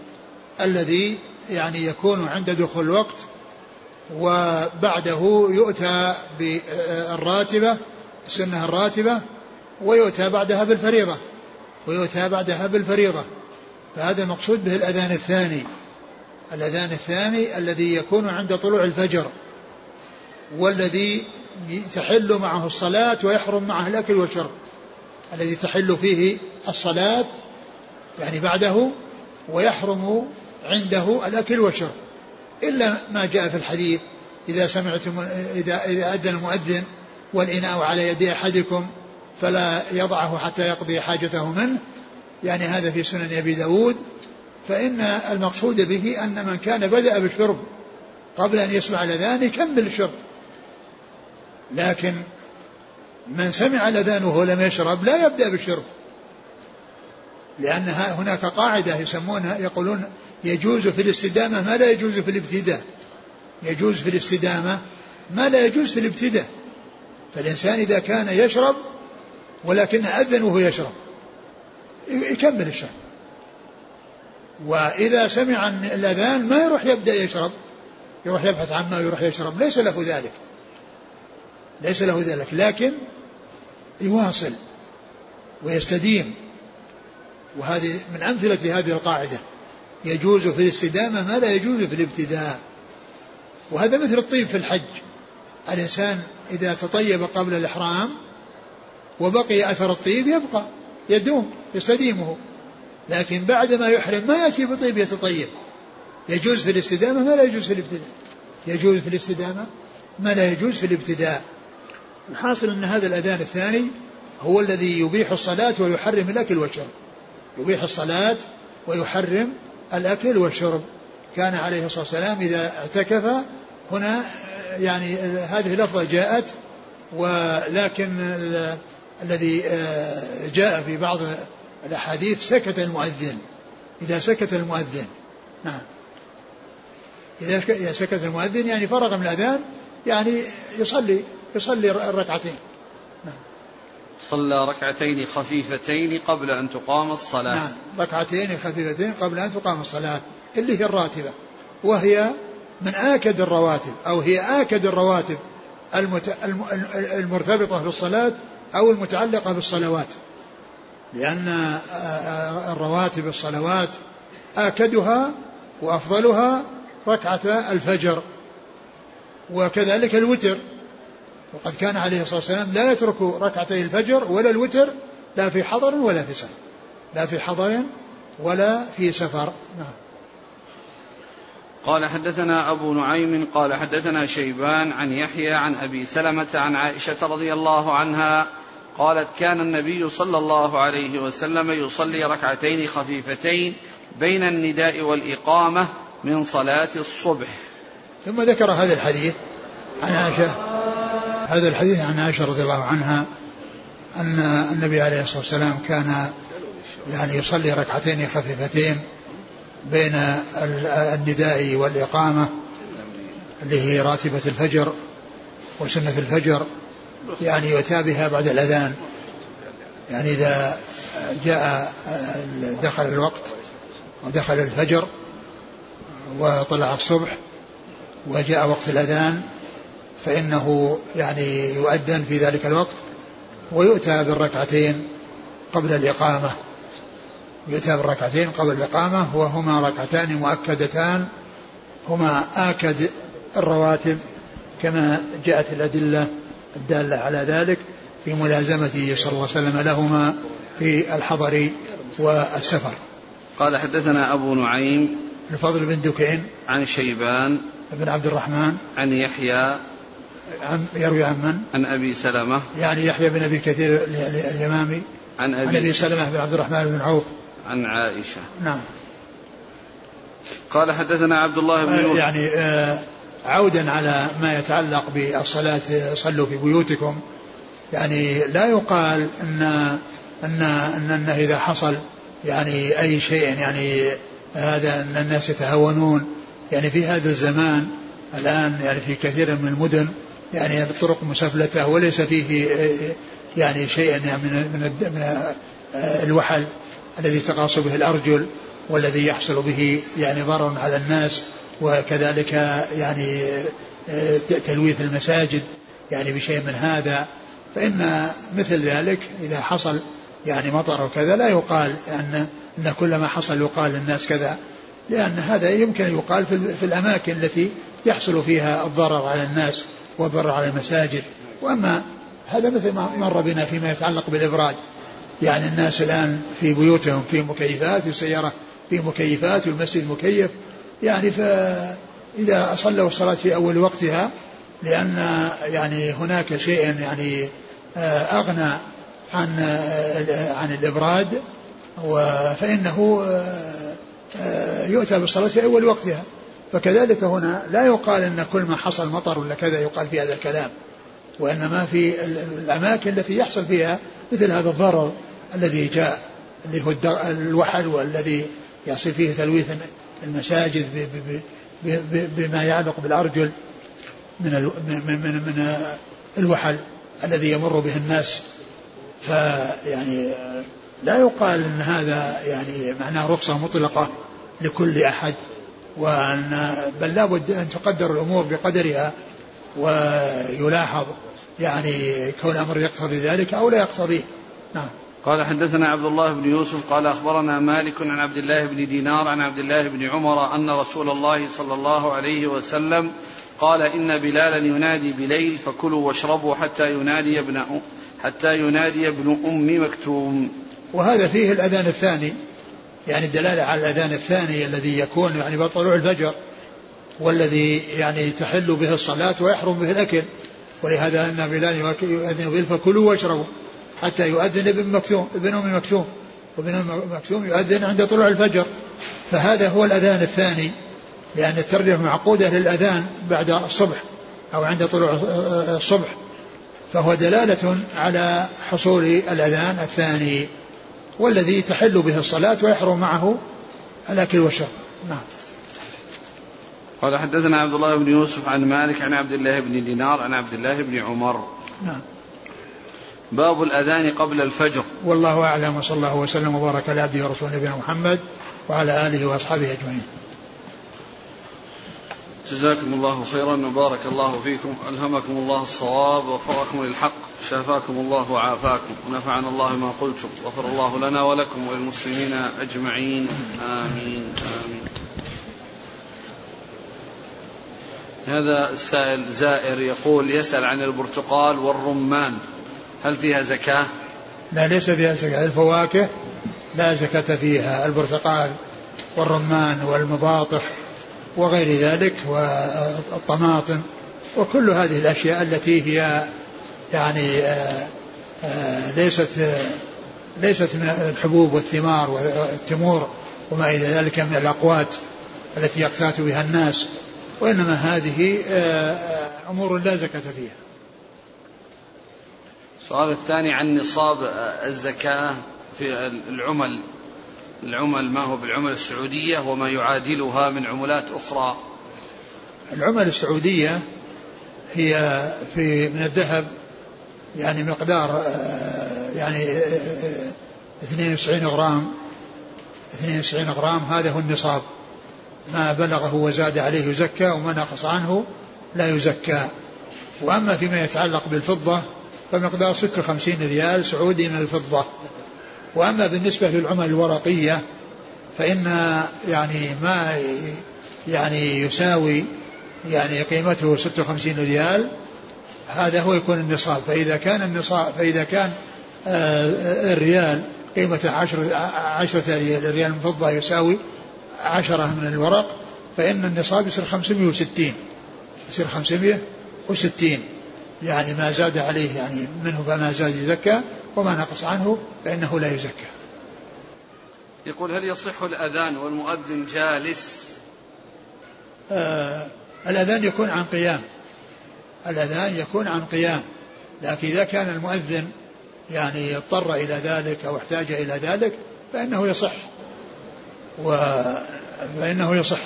[SPEAKER 2] الذي يعني يكون عند دخول الوقت وبعده يؤتى بالراتبة السنة الراتبة ويؤتى بعدها بالفريضة ويؤتى بعدها بالفريضة. فهذا المقصود به الأذان الثاني. الأذان الثاني الذي يكون عند طلوع الفجر والذي تحل معه الصلاة ويحرم معه الأكل والشرب. الذي تحل فيه الصلاة يعني بعده ويحرم عنده الأكل والشرب. إلا ما جاء في الحديث إذا سمعتم إذا إذا أذن المؤذن والإناء على يد أحدكم فلا يضعه حتى يقضي حاجته منه. يعني هذا في سنن أبي داود. فإن المقصود به أن من كان بدأ بالشرب قبل أن يسمع الأذان يكمل الشرب لكن من سمع الأذان وهو لم يشرب لا يبدأ بالشرب. لأن هناك قاعدة يسمونها يقولون يجوز في الاستدامة ما لا يجوز في الابتداء. يجوز في الاستدامة ما لا يجوز في الابتداء. فالإنسان إذا كان يشرب ولكن أذن وهو يشرب. يكمل الشرب. وإذا سمع الأذان ما يروح يبدأ يشرب. يروح يبحث عما يروح يشرب. ليس له ذلك. ليس له ذلك. لكن يواصل ويستديم. وهذه من أمثلة هذه القاعدة. يجوز في الاستدامة ما لا يجوز في الابتداء. وهذا مثل الطيب في الحج. الإنسان إذا تطيب قبل الإحرام وبقي أثر الطيب يبقى يدوم يستديمه. لكن بعد ما يحرم ما يأتي بطيب يتطيب. يجوز في الاستدامة ما لا يجوز في الابتداء. يجوز في الاستدامة ما لا يجوز في الابتداء. الحاصل أن هذا الأذان الثاني هو الذي يبيح الصلاة ويحرم الأكل والشرب. يبيح الصلاة ويحرم الأكل والشرب. كان عليه الصلاة والسلام إذا اعتكف هنا يعني هذه اللفظة جاءت ولكن الذي آه، جاء في بعض الأحاديث سكت المؤذن. إذا سكت المؤذن. نعم. إذا سكت المؤذن يعني فرغ من الأذان يعني يصلي يصلي الركعتين.
[SPEAKER 1] نعم. صلى ركعتين خفيفتين قبل أن تقام الصلاة. نعم.
[SPEAKER 2] ركعتين خفيفتين قبل أن تقام الصلاة. اللي هي الراتبة. وهي من آكد الرواتب أو هي آكد الرواتب المرتبطة بالصلاة أو المتعلقة بالصلوات لأن الرواتب الصلوات آكدها وأفضلها ركعة الفجر وكذلك الوتر. وقد كان عليه الصلاة والسلام لا يترك ركعتي الفجر ولا الوتر لا في حضر ولا في سفر لا في حضر ولا في سفر. نعم.
[SPEAKER 1] قال حدثنا أبو نعيم قال حدثنا شيبان عن يحيى عن أبي سلمة عن عائشة رضي الله عنها قالت كان النبي صلى الله عليه وسلم يصلي ركعتين خفيفتين بين النداء والإقامة من صلاة الصبح.
[SPEAKER 2] ثم ذكر هذا الحديث عن عائشة. هذا الحديث عن عائشة رضي الله عنها أن النبي عليه الصلاة والسلام كان يعني يصلي ركعتين خفيفتين بين النداء والإقامة اللي هي راتبة الفجر وسنة الفجر. يعني يؤتى بها بعد الأذان. يعني إذا جاء دخل الوقت ودخل الفجر وطلع الصبح وجاء وقت الأذان فإنه يعني يؤذن في ذلك الوقت ويؤتى بالركعتين قبل الإقامة. يؤتى بالركعتين قبل الإقامة وهما ركعتان مؤكدتان. هما آكد الرواتب كما جاءت الأدلة الدالة على ذلك في ملازمته صلى الله عليه وسلم لهما في الحضر والسفر.
[SPEAKER 1] قال حدثنا أبو نعيم
[SPEAKER 2] الفضل بن دكين
[SPEAKER 1] عن شيبان
[SPEAKER 2] بن عبد الرحمن
[SPEAKER 1] عن يحيى
[SPEAKER 2] عن يروي عن من؟
[SPEAKER 1] عن أبي سلمة
[SPEAKER 2] يعني يحيى بن أبي كثير اليمامي.
[SPEAKER 1] عن أبي,
[SPEAKER 2] عن أبي سلمة بن عبد الرحمن بن عوف.
[SPEAKER 1] عن عائشة.
[SPEAKER 2] نعم.
[SPEAKER 1] قال حدثنا عبد الله بن
[SPEAKER 2] يوسف. يعني آه عودا على ما يتعلق بالصلاة صلوا في بيوتكم. يعني لا يقال إن إن إن, إن إذا حصل يعني أي شيء يعني هذا إن الناس يتهاونون. يعني في هذا الزمان الآن يعني في كثير من المدن يعني الطرق مسفلتة وليس فيه يعني شيء يعني من من من الوحل الذي تقاس به الأرجل والذي يحصل به يعني ضرر على الناس. وكذلك يعني آه، تلويث المساجد يعني بشيء من هذا. فإن مثل ذلك إذا حصل يعني مطر وكذا لا يقال أن أن كل ما حصل يقال للناس كذا لأن هذا يمكن أن يقال في الأماكن التي يحصل فيها الضرر على الناس والضرر على المساجد. وأما هذا مثل ما مر بنا فيما يتعلق بالإبراج يعني الناس الآن في بيوتهم في مكيفات والسيارة في مكيفات والمسجد مكيف يعني فإذا صلوا الصلاة في أول وقتها لأن يعني هناك شيء يعني آه، أغنى عن آه، عن الإبراد فإنه يؤتى بالصلاة في أول وقتها. فكذلك هنا لا يقال أن كل ما حصل مطر ولا كذا يقال في هذا الكلام وإنما في الأماكن التي يحصل فيها مثل هذا الضرر الذي جاء اللي هو الوحل والذي يحصل فيه تلويث المساجد بما يعلق بالأرجل من من من, الوحل الذي يمر به الناس. فيعني لا يقال إن هذا يعني معناه رخصة مطلقة لكل أحد وأن بل لابد أن تقدر الأمور بقدرها ويلاحظ يعني كون أمر يقتضي ذلك أو لا يقتضيه. نعم.
[SPEAKER 1] قال حدثنا عبد الله بن يوسف قال أخبرنا مالك عن عبد الله بن دينار عن عبد الله بن عمر أن رسول الله صلى الله عليه وسلم قال إن بلالا ينادي بليل فكلوا واشربوا حتى ينادي ابن حتى ينادي ابن أم مكتوم.
[SPEAKER 2] وهذا فيه الأذان الثاني يعني الدلاله على الأذان الثاني الذي يكون يعني بعد طلوع الفجر والذي يعني تحل به الصلاة ويحرم به الأكل ولهذا إن بلال يؤذن بليل فكلوا واشربوا حتى يؤذن ابن مكتوم ابن أم مكتوم وابن أم مكتوم يؤذن عند طلوع الفجر. فهذا هو الأذان الثاني لأن الترجمة معقودة للأذان بعد الصبح أو عند طلوع الصبح. فهو دلالة على حصول الأذان الثاني والذي تحل به الصلاة ويحرم معه الأكل والشرب. نعم.
[SPEAKER 1] قال حدثنا عبد الله بن يوسف عن مالك عن عبد الله بن دينار عن عبد الله بن عمر. نعم. باب الأذان قبل الفجر.
[SPEAKER 2] والله أعلم وصلى الله وسلم وبارك على عبده ورسوله نبينا محمد وعلى آله وأصحابه أجمعين.
[SPEAKER 1] جزاكم الله خيرا وبارك الله فيكم. ألهمكم الله الصواب ووفقكم للحق شافاكم الله وعافاكم ونفعنا الله ما قلتم غفر الله لنا ولكم وللمسلمين أجمعين. آمين آمين. هذا السائل زائر يقول يسأل عن البرتقال والرمان. هل فيها زكاة؟
[SPEAKER 2] لا ليس فيها زكاة. الفواكه لا زكاة فيها. البرتقال والرمان والمباطح وغير ذلك والطماطم وكل هذه الأشياء التي هي يعني آه، آه، ليست ليست من الحبوب والثمار والتمور وما إلى ذلك من الأقوات التي يقتات بها الناس وإنما هذه آه، أمور لا زكاة فيها.
[SPEAKER 1] السؤال الثاني عن نصاب الزكاة في العمل. العمل ما هو بالعمل السعودية وما يعادلها من عملات أخرى.
[SPEAKER 2] العمل السعودية هي في من الذهب يعني مقدار يعني 92 غرام. 92 غرام هذا هو النصاب. ما بلغه وزاد عليه يزكى وما نقص عنه لا يزكى. وأما فيما يتعلق بالفضة فمقدار 56 ريال سعودي من الفضة. وأما بالنسبة للعمل الورقية فإن يعني ما يعني يساوي يعني قيمته 56 ريال هذا هو يكون النصاب. فإذا كان النصاب فإذا كان آه، الريال قيمته عشرة, عشرة ريال فضة يساوي عشرة من الورق فإن النصاب يصير 560 يصير 560 يعني ما زاد عليه يعني منه فما زاد يزكى وما نقص عنه فإنه لا يزكى.
[SPEAKER 1] يقول هل يصح الأذان والمؤذن جالس؟
[SPEAKER 2] آه الأذان يكون عن قيام. الأذان يكون عن قيام. لكن إذا كان المؤذن يعني اضطر إلى ذلك أو احتاج إلى ذلك فإنه يصح. و فإنه يصح.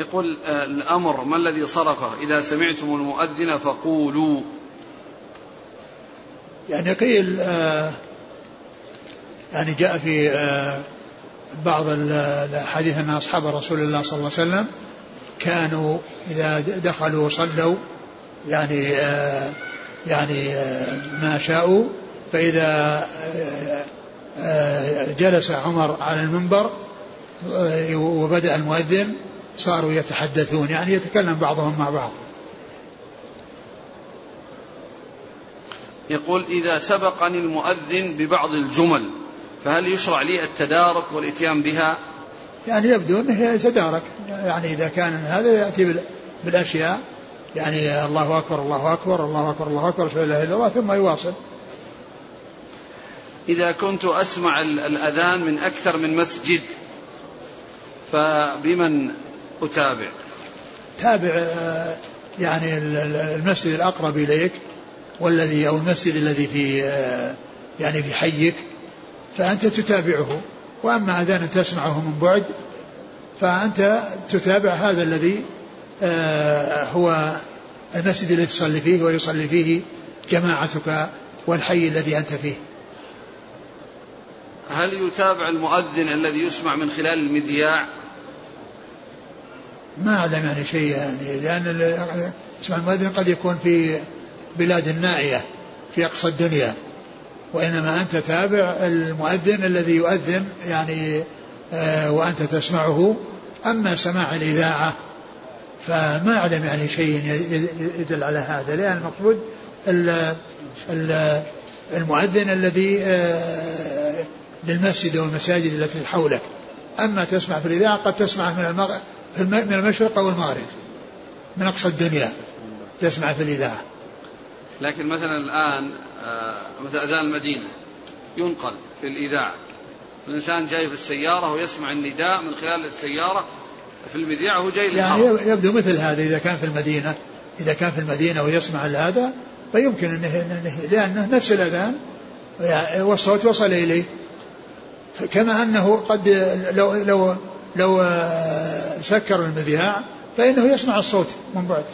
[SPEAKER 1] يقول آه، الأمر ما الذي صرفه؟ إذا سمعتم المؤذن فقولوا.
[SPEAKER 2] يعني قيل آه يعني جاء في آه بعض الحديث أن أصحاب رسول الله صلى الله عليه وسلم كانوا إذا دخلوا وصلوا يعني يعني ما شاءوا فإذا جلس عمر على المنبر وبدأ المؤذن صاروا يتحدثون يعني يتكلم بعضهم مع بعض.
[SPEAKER 1] يقول إذا سبقني المؤذن ببعض الجمل فهل يشرع لي التدارك والإتيان بها؟
[SPEAKER 2] يعني يبدو أنه يتدارك. يعني إذا كان هذا يأتي بالأشياء يعني الله أكبر الله أكبر الله أكبر الله أكبر لا إله إلا الله ثم يواصل.
[SPEAKER 1] إذا كنت أسمع الأذان من أكثر من مسجد فبمن أتابع
[SPEAKER 2] تابع آه، يعني المسجد الأقرب إليك والذي أو المسجد الذي في آه، يعني في حيك فأنت تتابعه. وأما أذان تسمعه من بعد فأنت تتابع هذا الذي آه، هو المسجد الذي تصلي فيه ويصلي فيه جماعتك والحي الذي أنت فيه.
[SPEAKER 1] هل يتابع المؤذن الذي يسمع من خلال المذياع؟
[SPEAKER 2] ما أعلم يعني شيء يعني لأن اسم المؤذن قد يكون في بلاد النائية في أقصى الدنيا. وإنما أنت تابع المؤذن الذي يؤذن يعني آه وأنت تسمعه. أما سماع الإذاعة فما أعلم يعني شيء يدل على هذا لأن المقصود المؤذن الذي آه للمسجد والمساجد التي حولك. أما تسمع في الإذاعة قد تسمع من المغرب من المشرق أو المغرب من أقصى الدنيا تسمع في الإذاعة؟
[SPEAKER 1] لكن مثلا الآن آه، مثل أذان المدينة ينقل في الإذاعة. الإنسان جاي في السيارة ويسمع النداء من خلال السيارة في المذياع وهو جاي
[SPEAKER 2] يعني يبدو مثل هذا إذا كان في المدينة إذا كان في المدينة ويسمع هذا فيمكن أنه لأنه نفس الأذان والصوت وصل إليه. كما أنه قد لو لو لو سكر المذياع فإنه يسمع الصوت من بعد.